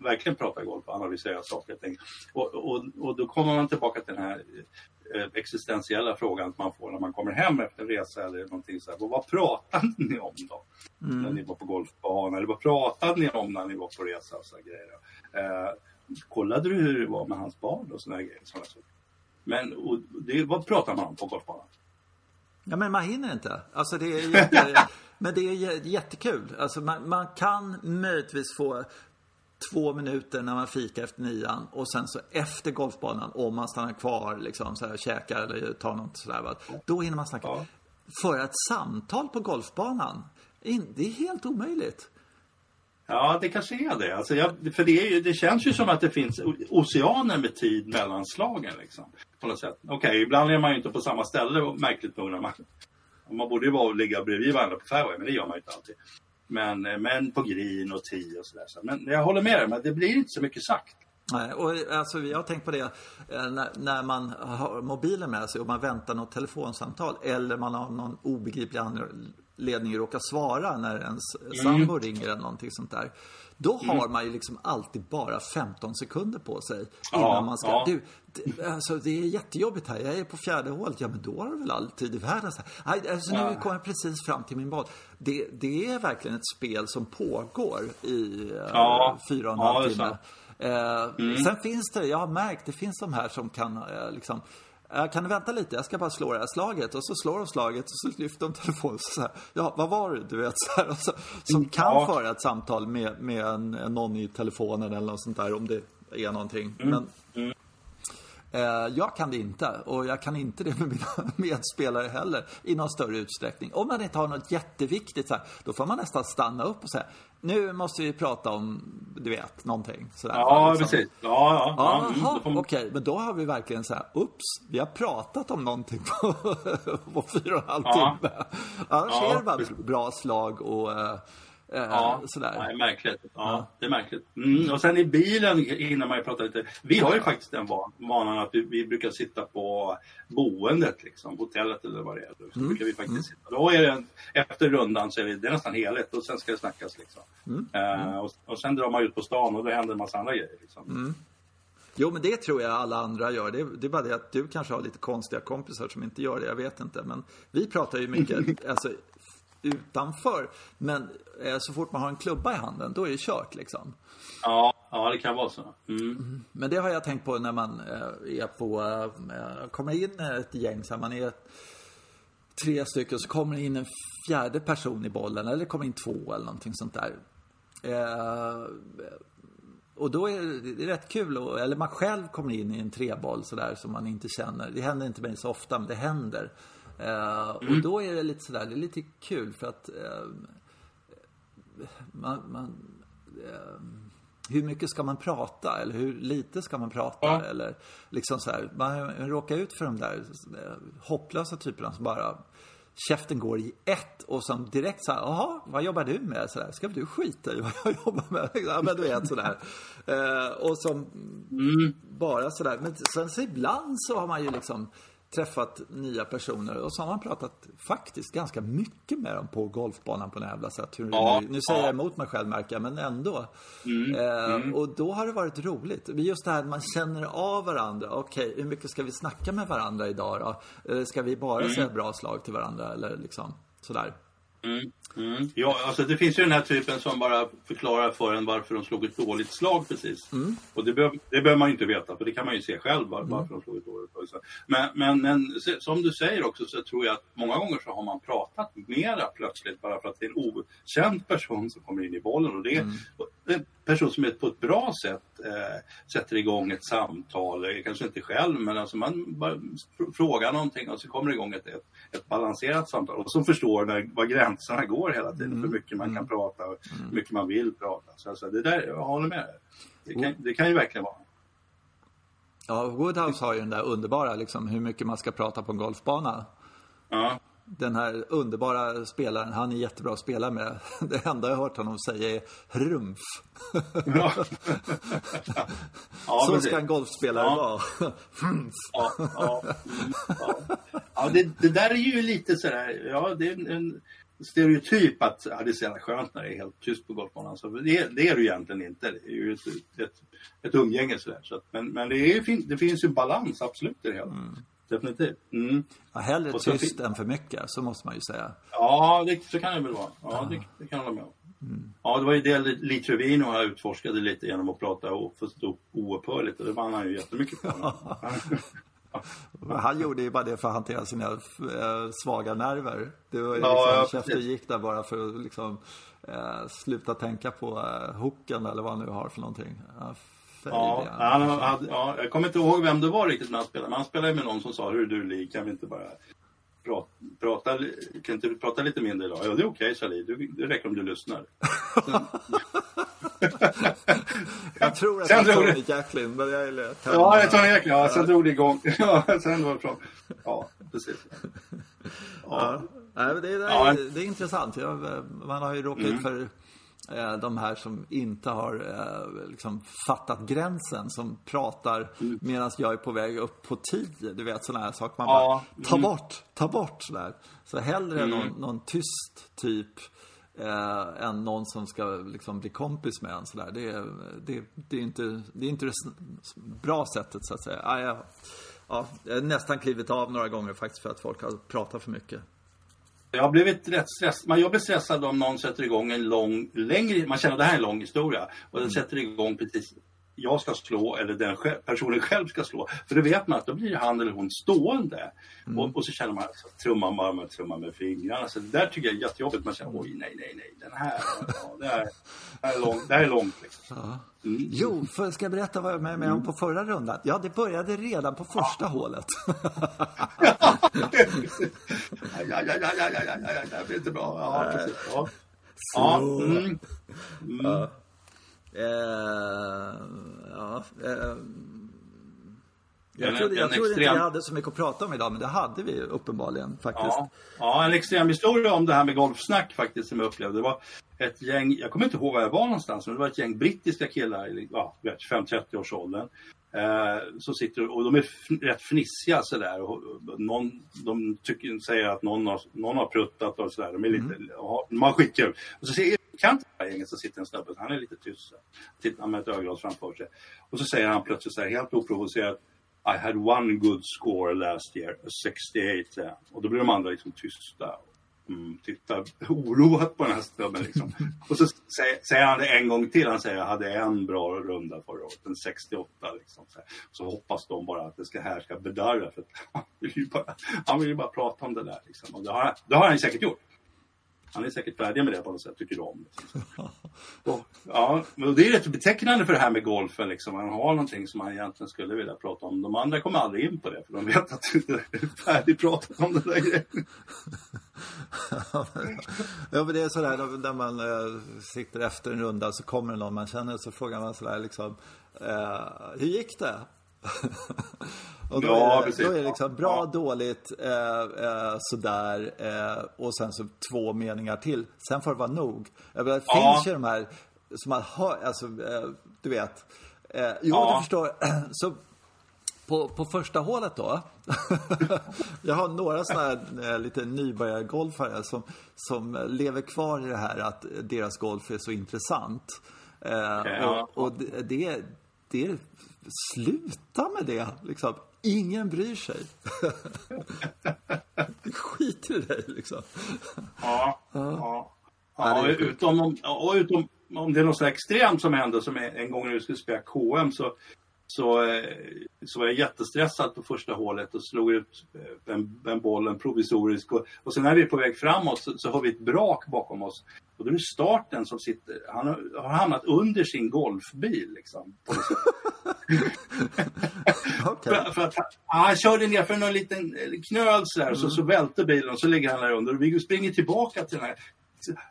verkligen prata golf och analysera saker och ting. Och, och, och då kommer man tillbaka till den här eh, existentiella frågan som man får när man kommer hem efter en resa eller någonting så här. Vad pratade ni om då? När ni var på golfbanan eller vad pratade ni om när ni var på resa och sådana grejer. Eh, kollade du hur det var med hans barn och sådana grejer? Såna saker. Men och det, vad pratar man om på golfbanan? Ja, men man hinner inte. Alltså det är jätte, men det är jä- jättekul. Alltså man, man kan möjligtvis få två minuter när man fikar efter nian och sen så efter golfbanan, om man stannar kvar liksom så här, käkar eller tar något sådär. Va? Då hinner man snacka. Ja. Föra ett samtal på golfbanan, det är helt omöjligt. Ja, det kanske är det. Alltså jag, för det, ju, det känns ju som att det finns oceaner med tid mellan slagen. Liksom, på något sätt. Okej, ibland är man ju inte på samma ställe, och märkligt nog. Man, man borde ju vara och ligga bredvid varandra på fairway, men det gör man ju inte alltid. Men, eh, men på green och tee och sådär. Så. Men jag håller med dig, men det blir inte så mycket sagt. Nej, och alltså, jag har tänkt på det eh, när, när man har mobilen med sig och man väntar något telefonsamtal eller man har någon obegriplig anledning råkar svara när ens sambo ringer eller någonting sånt där. Då har man ju liksom alltid bara 15 sekunder på sig innan Ja, man ska... ja. Du, det, alltså, det är jättejobbigt här. Jag är på fjärde hålet. Ja, men då har du väl all tid i världen. Så här. Alltså, nu kommer jag precis fram till min boll. Det, det är verkligen ett spel som pågår i eh, Ja. fyra och en halv timme. Eh, Sen finns det, jag har märkt, det finns de här som kan eh, liksom kan du vänta lite? Jag ska bara slå det här slaget. Och så slår de slaget och så lyfter de telefonen. Så här, ja, vad var det? Du vet, så här, så, som kan Ja. föra ett samtal med, med en, någon i telefonen eller något sånt där om det är någonting. Men eh, jag kan det inte. Och jag kan inte det med mina medspelare heller i någon större utsträckning. Om man inte har något jätteviktigt så här, då får man nästan stanna upp och säga nu måste vi prata om, du vet, någonting. Sådär, Ja, liksom. precis. Ja, ja. ja. Mm, okej. Men då har vi verkligen så här, ups, vi har pratat om någonting på, på fyra och en halv Ja. timme. Annars Ja, är det bara precis. bra slag och eh, Ja, sådär. Nej, märkligt. Ja, det är märkligt. Mm. Och sen i bilen hinner man ju prata lite. Vi har ju faktiskt den van- vanan att vi, vi brukar sitta på boendet, liksom, hotellet eller vad det är. Så brukar vi faktiskt sitta. Då är det, efter rundan så är det, det är nästan heligt och sen ska det snackas. Liksom. Eh, och, och sen drar man ut på stan och då händer en massa andra grejer. Liksom. Jo, men det tror jag alla andra gör. Det är, det är bara det att du kanske har lite konstiga kompisar som inte gör det. Jag vet inte. Men vi pratar ju mycket alltså, utanför. Men eh, så fort man har en klubba i handen, då är det kört liksom. Ja, ja, det kan vara så. Mm. Men det har jag tänkt på när man eh, är på, eh, kommer in ett gäng så här, man är tre stycken så kommer det in en fjärde person i bollen eller kommer in två eller någonting sånt där. Eh, och då är det, rätt kul, eller man själv kommer in i en treboll sådär som man inte känner. Det händer inte mig så ofta, men det händer. Eh, Och då är det lite sådär, det är lite kul för att eh, man, man eh, hur mycket ska man prata eller hur lite ska man prata? Ja. Eller liksom så här, man råkar ut för de där eh, hopplösa typerna som bara käften går i ett och som direkt så här, jaha, vad jobbar du med? Så där, Ska du skita i vad jag jobbar med? Ja, men du vet sådär. Eh, och som mm. bara sådär. Men sen så ibland så har man ju liksom träffat nya personer och så har man pratat faktiskt ganska mycket med dem på golfbanan på något jävla sätt. Hur, ja, nu, säger ja. jag emot mig själv märker jag, men ändå. Mm, eh, mm. Och då har det varit roligt. Just det här att man känner av varandra. Okej, okay, hur mycket ska vi snacka med varandra idag då? Eller ska vi bara mm. säga bra slag till varandra eller liksom sådär? Mm, mm. Ja, alltså det finns ju den här typen som bara förklarar för en varför de slog ett dåligt slag precis. Mm. Och det, behöver, det behöver man ju inte veta, för det kan man ju se själv var, mm. varför de slog ett dåligt slag. Men, men, men, som du säger också så tror jag att många gånger så har man pratat mera plötsligt bara för att det är en okänd person som kommer in i bollen. Och det mm en person som är på ett bra sätt eh, sätter igång ett samtal, eh, kanske inte själv men alltså man bara frågar någonting och så kommer det igång ett, ett, ett balanserat samtal och som förstår när, var gränserna går hela tiden, mm. hur mycket man kan mm. prata och hur mm. mycket man vill prata. Så alltså, det där, jag håller med. Det kan, det kan ju verkligen vara. Ja, Woodhouse har ju den där underbara, liksom, hur mycket man ska prata på en golfbana. Ja den här underbara spelaren, han är jättebra att spela med. Det enda jag har hört honom säga är rumf. Ja. ja, Så ska en golfspelare ja. vara. ja, ja, ja. det, det, där är ju lite sådär, ja det är en stereotyp att ja, det är så jävla skönt när det är helt tyst på golfbanan. Så det, det är det ju egentligen inte. Det är ju ett, ett, ett umgänge sådär. Så att, men men det, är, det finns ju balans absolut i det hela. Mm definitivt. Mm. Ja, hellre tyst än för mycket, så måste man ju säga. Ja, det, så kan det väl vara. Ja, det, det kan jag hålla med om. Mm. Ja, det var ju det Lee Trevino här utforskade lite genom att prata och förstå oupphörligt och det vann han ju jättemycket på. Han gjorde ju bara det för att hantera sina äh, svaga nerver. Det var ju ja, liksom, ja, gick där bara för att liksom, äh, sluta tänka på äh, hooken eller vad han nu har för någonting. Ja, han hade, ja, jag kommer inte ihåg vem det var riktigt när han spelade. Men han spelade med någon som sa, hur du Li, kan vi inte bara prata, prata, kan inte prata lite mindre idag? Ja, det är okej, okay, Li. Det räcker om du lyssnar. jag tror att det var Tony Jacklin, men jag är Ja, det är Tony Jacklin. Ja, sen drog det igång. ja, sen var det från... Ja, precis. Ja. ja. det, är, det, är, det är intressant. Man har ju råkat ut mm. för de här som inte har eh, liksom fattat gränsen, som pratar mm. medan jag är på väg upp på tio. Du vet sådana här saker. Man ja. bara, ta mm. bort, ta bort sådär. Så hellre mm. någon, någon tyst typ eh, än någon som ska liksom bli kompis med en sådär. Det, det, det, är inte, det är inte det bra sättet så att säga. Ja, jag, ja, jag har nästan klivit av några gånger faktiskt för att folk har pratat för mycket. Jag har blivit rätt stressad. Man blir stressad om någon sätter igång en lång, längre, man känner att det här är en lång historia. Och den mm. sätter igång precis, jag ska slå eller den personen själv ska slå. För då vet man att då blir han eller hon stående. Mm. Och, och, så känner man, så trummar man med, trummar med fingrarna. Så det där tycker jag är jättejobbigt. Man känner, oj nej, nej, nej, den här, ja, det, här det, här är långt, det här är långt. Liksom. Ja. Mm. Jo, för, ska jag berätta vad jag var med om mm. på förra rundan? Ja, det började redan på första ja. hålet. ja, ja, ja, ja, ja, ja, ja, det blir inte bra. Ja, precis. Ja. Ja. Mm. Mm. Ja. Uh, ja. Uh, jag trodde, jag trodde extrem... inte vi hade så mycket att prata om idag, men det hade vi uppenbarligen faktiskt. Ja, ja en extrem historia om det här med golfsnack faktiskt som jag upplevde. Det var ett gäng, jag kommer inte ihåg var jag var någonstans, men det var ett gäng brittiska killar i ja, 25-30 års åldern. Eh, som sitter och de är rätt fnissiga sådär. Och någon, de tycker, säger att någon har, någon har pruttat och sådär. De är lite, mm. man skickar Och så säger det här gänget så sitter en snubbe, han är lite tyst. Tittar med ett öglas framför sig. Och så säger han plötsligt så här, helt oprovocerat i had one good score last year, 68. Och då blir de andra liksom tysta. Mm, tittar oroat på den här snubben liksom. Och så säger, säger, han det en gång till. Han säger jag hade en bra runda förra året, en 68 liksom. Så, så hoppas de bara att det ska, här ska bedarra. För han, vill ju bara, han vill ju bara prata om det där liksom. Och det har, det har han säkert gjort han är säkert färdig med det på något sätt, tycker de. Och, ja, men det är rätt betecknande för det här med golfen. Liksom. Man har någonting som man egentligen skulle vilja prata om. De andra kommer aldrig in på det, för de vet att det är färdigpratat om den där grejen. ja, men det är sådär när man äh, sitter efter en runda så kommer någon man känner så frågar man sådär liksom äh, Hur gick det? Och då, ja, är det, då är det liksom bra, ja. dåligt, eh, eh, sådär eh, och sen så två meningar till. Sen får det vara nog. Jag menar, det ja. finns ju de här som man hör, alltså, eh, du vet. Eh, jo, ja. du förstår. Så på, på första hålet då. jag har några sådana här eh, lite nybörjargolfare som, som lever kvar i det här att deras golf är så intressant. Eh, ja. och, och det, det, det, sluta med det liksom. Ingen bryr sig. Skit i dig liksom. Ja, ja. ja. utom, om, utom om det är något så extremt som hände som en gång när vi skulle spela KM så så, eh, så var jag jättestressad på första hålet och slog ut eh, en, en bollen provisoriskt. Och, och sen när vi är på väg framåt så, så har vi ett brak bakom oss. Och då är det starten som sitter, han har, har hamnat under sin golfbil liksom. okay. för, för, att han, han körde ner för någon liten knöl så, mm. så, så välte bilen och så ligger han där under. Och vi springer tillbaka till den här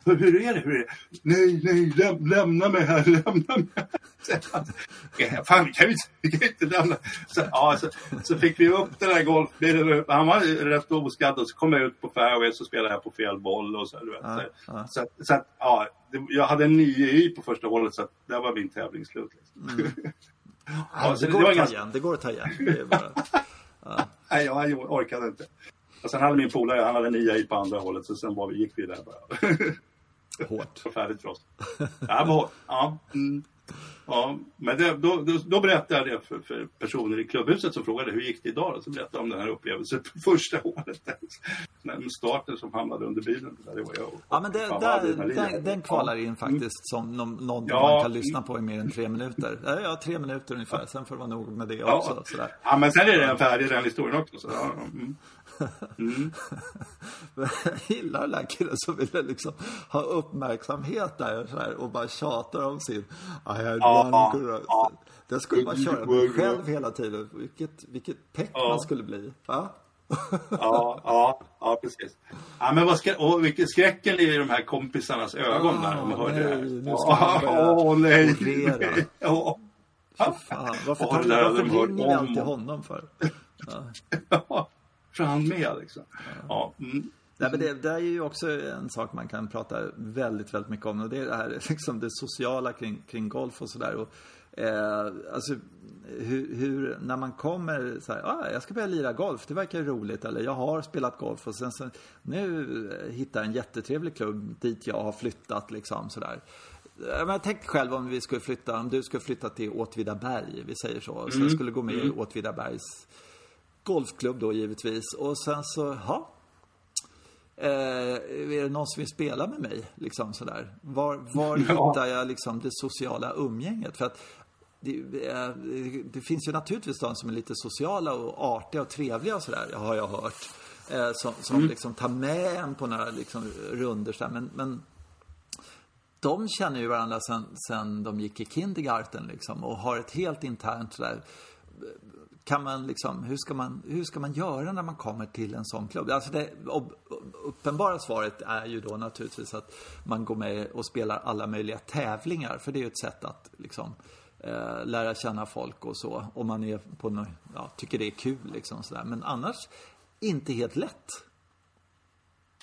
hur är det? Hur är det? Nej, nej, läm lämna mig här, lämna mig här. Fan, vi kan ju inte, vi kan inte lämna. Så, ja, så, så fick vi upp den här golfbilen. Han var rätt oskadd och så kom jag ut på fairway så spelade jag på fel boll och så. Du vet. Ja, ja. Så, så, att, ja, jag hade en 9 i på första hålet så att där var min tävling slut. Liksom. Mm. ja, det, går det, att ta igen. det går att ta igen. Det. Nej, jag orkade inte. Och sen hade min polare, han hade nia i på andra hållet, så sen var vi, gick vi där bara. Hårt. Färdigt för oss. Ja, men, ja, mm. ja men det, då, då, då, berättade jag för, för, personer i klubbhuset som frågade hur gick det idag? Och så berättade jag om den här upplevelsen på första året. Den starten som hamnade under bilen. Det var jag ja, men det, där, den, den kvalar in faktiskt som någon, någon ja. man kan lyssna på i mer än tre minuter. Ja, tre minuter ungefär. Sen får det vara nog med det också. Sådär. Ja, men sen är det en färdig den historien också. Så, ja, mm. Mm. jag gillar den där killen som ville liksom ha uppmärksamhet där och, så här, och bara tjatar om sin I had ja, one ja, ja. Det skulle man köra med själv hela tiden. Vilket, vilket peck ja. man skulle bli. Va? ja, ja, ja, precis. Ja, men vad ska, och vilken skräcken i de här kompisarnas ögon oh, där de hörde nej, det här. Åh, oh, nej. nej. Oh. Fan, varför, tar, varför ringer vi alltid honom för? Ja fram med. Liksom. Ja. Mm. Nej, men det, det, är ju också en sak man kan prata väldigt, väldigt mycket om och det är det här liksom det sociala kring, kring golf och sådär. Eh, alltså, hur, hur, när man kommer så här, ah, jag ska börja lira golf, det verkar roligt. Eller jag har spelat golf och sen så, nu hittar jag en jättetrevlig klubb dit jag har flyttat liksom sådär. Men jag tänkte själv om vi skulle flytta, om du skulle flytta till Åtvidaberg, vi säger så. Och sen mm. skulle gå med i mm. Åtvidabergs golfklubb då givetvis. Och sen så, ja. Eh, är det någon som vill spela med mig? Liksom sådär. Var, var ja. hittar jag liksom det sociala umgänget? För att det, eh, det, finns ju naturligtvis de som är lite sociala och artiga och trevliga och sådär, har jag hört. Eh, som som mm. liksom tar med en på några liksom, runder sådär. Men, men de känner ju varandra sen, sen de gick i kindergarten liksom och har ett helt internt sådär kan man liksom, hur ska man, hur ska man göra när man kommer till en sån klubb? Alltså det uppenbara svaret är ju då naturligtvis att man går med och spelar alla möjliga tävlingar. För det är ju ett sätt att liksom eh, lära känna folk och så. Om man är på ja, tycker det är kul liksom sådär. Men annars inte helt lätt.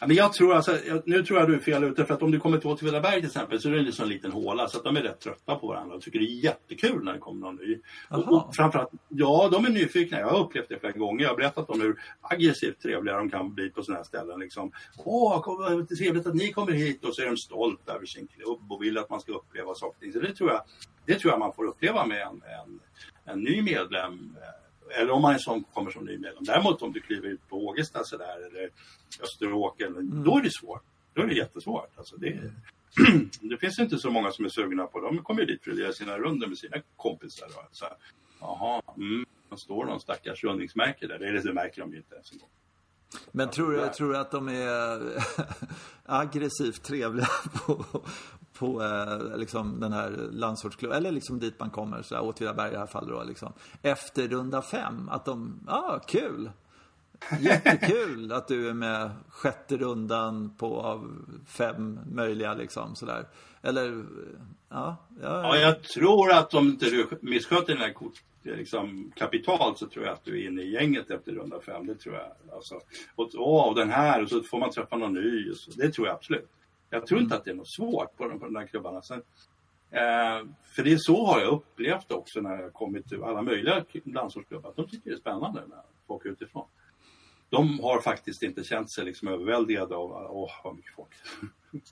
Ja, men jag tror alltså, nu tror jag du är fel ute för att om du kommer till Åtvidaberg till exempel så är det en liksom liten håla så att de är rätt trötta på varandra och tycker det är jättekul när det kommer någon ny. Och, och framförallt, ja de är nyfikna. Jag har upplevt det flera gånger. Jag har berättat om hur aggressivt trevliga de kan bli på sådana här ställen. Liksom. Åh, vad trevligt att ni kommer hit och så är de stolta över sin klubb och vill att man ska uppleva saker och ting. Så det tror jag, det tror jag man får uppleva med en, en, en ny medlem eller om man som, kommer som ny medlem. Däremot om du kliver ut på Ågesta sådär, eller Österåker, mm. då är det svårt. Då är det jättesvårt. Alltså det, mm. det finns inte så många som är sugna på De kommer dit för att göra sina runder med sina kompisar. Så Jaha, mm, då står någon stackars rundningsmärke där. Det, det märker de ju inte ens en gång. Men tror du, tror du att de är aggressivt trevliga på, på eh, liksom den här landsortsklubben, eller liksom dit man kommer, så Åtvidaberg i det här fallet då, liksom. Efter runda fem, att de, ja, ah, kul! Jättekul att du är med sjätte rundan på av fem möjliga liksom sådär. Eller Ja, ja, ja. jag tror att om inte du missköter dina kort liksom, kapitalt så tror jag att du är inne i gänget efter runda fem. Det tror jag. Alltså, och, och den här och så får man träffa någon ny. Så, det tror jag absolut. Jag tror inte att det är något svårt på de, på de där klubbarna. Sen, eh, för det är så har jag upplevt också när jag kommit till alla möjliga landsortsklubbar. De tycker det är spännande med folk utifrån. De har faktiskt inte känt sig liksom överväldigade av åh vad mycket folk.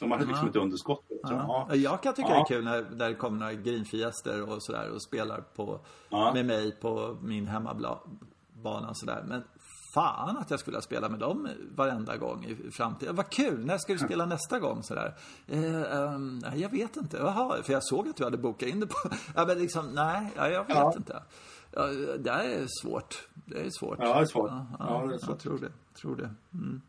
De har liksom ett underskott. Ja. Ja. Jag kan tycka det är kul när, när det kommer några grinfiester och sådär och spelar på, med mig på min hemmabana och sådär. Men fan att jag skulle spela med dem varenda gång i framtiden. Vad kul, när ska du spela nästa gång sådär? Eh, um, jag vet inte, Jaha, för jag såg att du hade bokat in det på... ja, men liksom, nej, jag vet inte. Ja, det är svårt. Det är svårt. Ja, det är svårt. Ja, ja, det är svårt. Jag tror det. Tror det. Mm.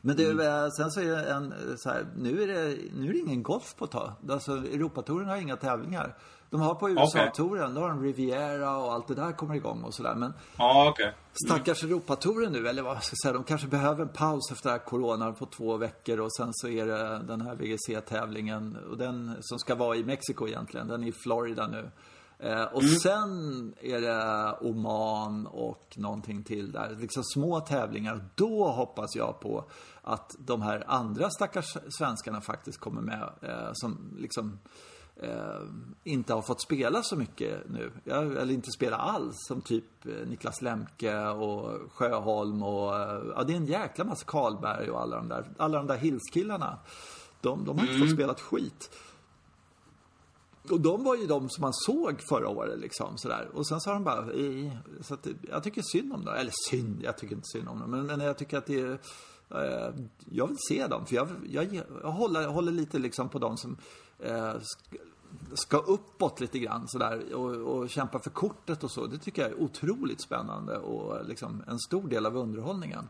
Men det, mm. sen så är det en, så här, nu är det, nu är det ingen golf på ett tag. Alltså Europatouren har inga tävlingar. De har på USA-touren, okay. då har de Riviera och allt det där kommer igång och sådär. Men ah, okay. mm. stackars Europatouren nu, eller vad ska jag säga, de kanske behöver en paus efter det här coronan på två veckor och sen så är det den här VGC-tävlingen och den som ska vara i Mexiko egentligen, den är i Florida nu. Eh, och mm. sen är det Oman och någonting till där. Liksom små tävlingar. Då hoppas jag på att de här andra stackars svenskarna faktiskt kommer med. Eh, som liksom eh, inte har fått spela så mycket nu. Eller inte spela alls. Som typ eh, Niklas Lemke och Sjöholm och eh, ja, det är en jäkla massa Karlberg och alla de där, alla de där Hillskillarna. De, de har inte mm. fått spela ett skit. Och de var ju de som man såg förra året liksom sådär. Och sen så har de bara, i, så att, jag tycker synd om dem. Eller synd, jag tycker inte synd om dem. Men, men jag tycker att det är, eh, jag vill se dem. För jag, jag, jag, håller, håller lite liksom på dem som eh, ska uppåt lite grann sådär och, och kämpa för kortet och så. Det tycker jag är otroligt spännande och liksom en stor del av underhållningen.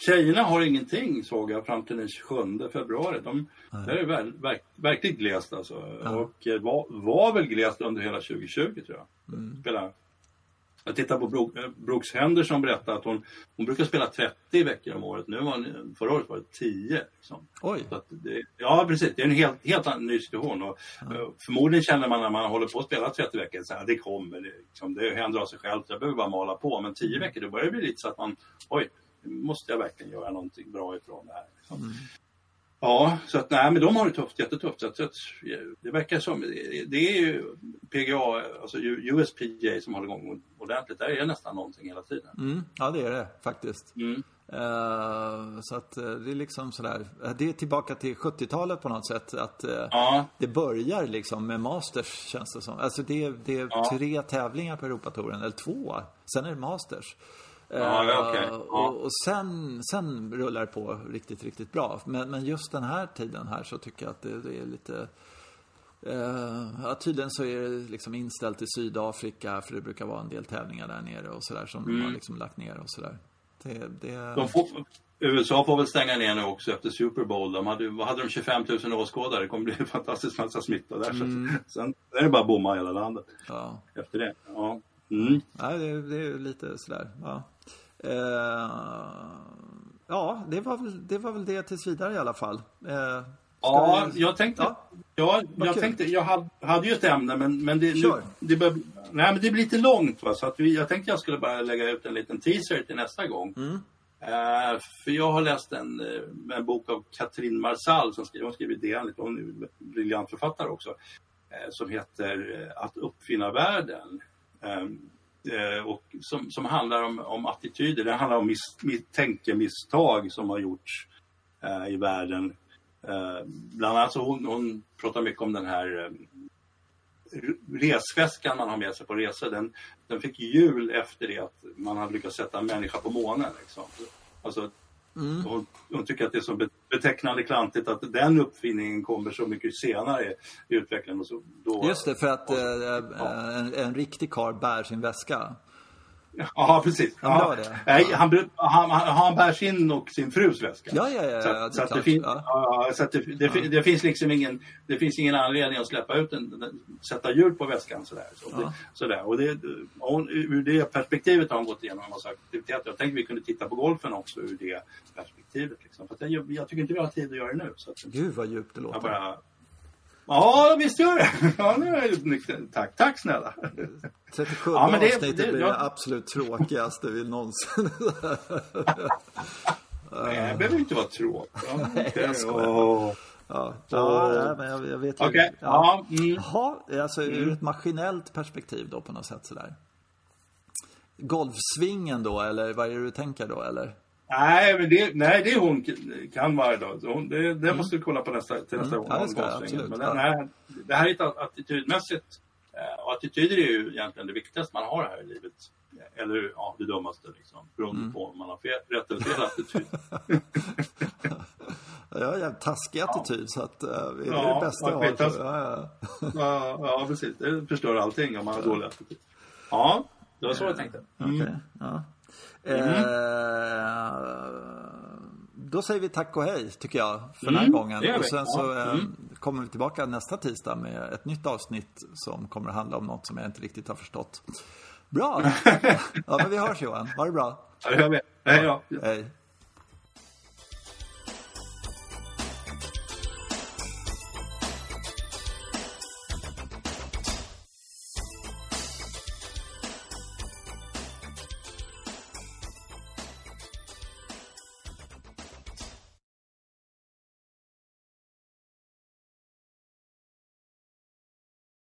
Tjejerna har ingenting såg jag fram till den 27 februari. De, det är ver, ver, verkligt glest alltså. Ja. Och eh, var, var väl glest under hela 2020 tror jag. Mm. Spela. Jag tittar på eh, Brooks Henderson berättade att hon, hon brukar spela 30 veckor om året. Nu var, förra året var det 10. Liksom. Oj. Det, ja precis, det är en helt, helt ny situation. Och, ja. Eh, förmodligen känner man när man håller på att spela 30 veckor att det kommer, det, liksom, det händer av sig självt. Jag behöver bara mala på. Men 10 veckor då börjar det bli lite så att man, oj, måste jag verkligen göra någonting bra ifrån det här. Liksom. Mm. Ja, så att nej, men de har det tufft, jättetufft. Så att, så att, det verkar som, det är ju PGA, alltså USPGA som håller igång ordentligt. Där är det nästan någonting hela tiden. Mm, ja, det är det faktiskt. Mm. Uh, så att uh, det är liksom sådär, uh, det är tillbaka till 70-talet på något sätt. Att ja. det börjar liksom med Masters känns det som. Alltså det, det är ja. tre tävlingar på Europatouren, eller två. Sen är det Masters. Ja, okay. ja. och, och, sen, sen rullar det på riktigt, riktigt bra. Men, men just den här tiden här så tycker jag att det, det är lite... Uh, ja, tydligen så är det liksom inställt i Sydafrika för det brukar vara en del tävlingar där nere och sådär som mm. de har liksom lagt ner och sådär. Det, det... De får, USA får väl stänga ner nu också efter Super Bowl. De hade, hade de 25 000 åskådare? Det kommer bli en fantastisk massa smitta där. Mm. Så, sen är det bara att bomma hela landet. Ja. Efter det. Ja. Mm. Ja, det, det är lite sådär. Ja. Eh, ja, det var, väl, det var väl det tills vidare i alla fall. Eh, ja, vi... jag tänkte, ja. ja jag, tänkte, jag hade, hade ju ett ämne men, men, det, Kör. det, det, nej, men det blir lite långt. Va? Så att vi, jag tänkte jag skulle bara lägga ut en liten teaser till nästa gång. Mm. Uh, för jag har läst en, eh, en bok av Katrin Marsall som skriver, hon skriver DN, hon är briljant författare också, uh, som heter Att uppfinna världen. Ehm, eh, och som, som handlar om, om attityder. Det handlar om miss, tänkemisstag som har gjorts eh, i världen. Eh, bland annat så hon, hon pratar mycket om den här eh, resväskan man har med sig på resor. Den, den fick hjul efter det att man hade lyckats sätta en människa på månen. Liksom. Alltså, Mm. Hon, hon, tycker att det är så betecknande klantigt att den uppfinningen kommer så mycket senare i utvecklingen. Och så, då, Just det, för att och, äh, ja. en, en riktig karl bär sin väska. Ja, precis. Ja. Nej, han, han, han bär sin och sin frus väska. Ja, ja, ja. Så, så det, fin, ja. så det, det, ja. det, finns liksom ingen, det finns ingen anledning att släppa ut en, sätta hjul på väskan sådär. Så, ja. sådär. Och det, och ur det perspektivet har hon gått igenom en massa aktiviteter. Jag tänkte vi kunde titta på golfen också ur det perspektivet. Liksom. För jag, jag, tycker inte vi har tid att göra det nu. Så att, Gud vad djupt det låter. Bara, Ja, visst gör det. Ja, nu är jag Tack, tack snälla. 37 ja, men det, avsnittet det, blir ja. det absolut tråkigaste vi någonsin... Nej, det behöver inte vara tråkigt. Nej, jag skojar. Oh. Ja, ja, men jag, jag vet ju. Okay. Ja. Ja, mm. Jaha, alltså mm. ur ett maskinellt perspektiv då på något sätt sådär. Golfsvingen då, eller vad är det du tänker då, eller? Nej, men det, nej, det hon kan varje dag. Hon, det, det mm. måste du kolla på nästa, till nästa gång. Ja, det, men den här, det här är attitydmässigt. Eh, och attityder är ju egentligen det viktigaste man har här i livet. Eller ja, det dummaste liksom. Beroende mm. på om man har fel, rätt eller fel attityd. jag har en taskig attityd så att uh, det är ja, det bästa jag har. Ja, ja. ja, ja, precis. Det förstör allting om man har dålig attityd. Ja, det var så jag tänkte. Mm. Okay, ja. Mm. Eh, då säger vi tack och hej, tycker jag, för den här mm, gången. Och sen så ja. mm. kommer vi tillbaka nästa tisdag med ett nytt avsnitt som kommer att handla om något som jag inte riktigt har förstått. Bra! ja, men vi hörs Johan. Ha det bra. Ja, det gör vi. Hej då. Hej.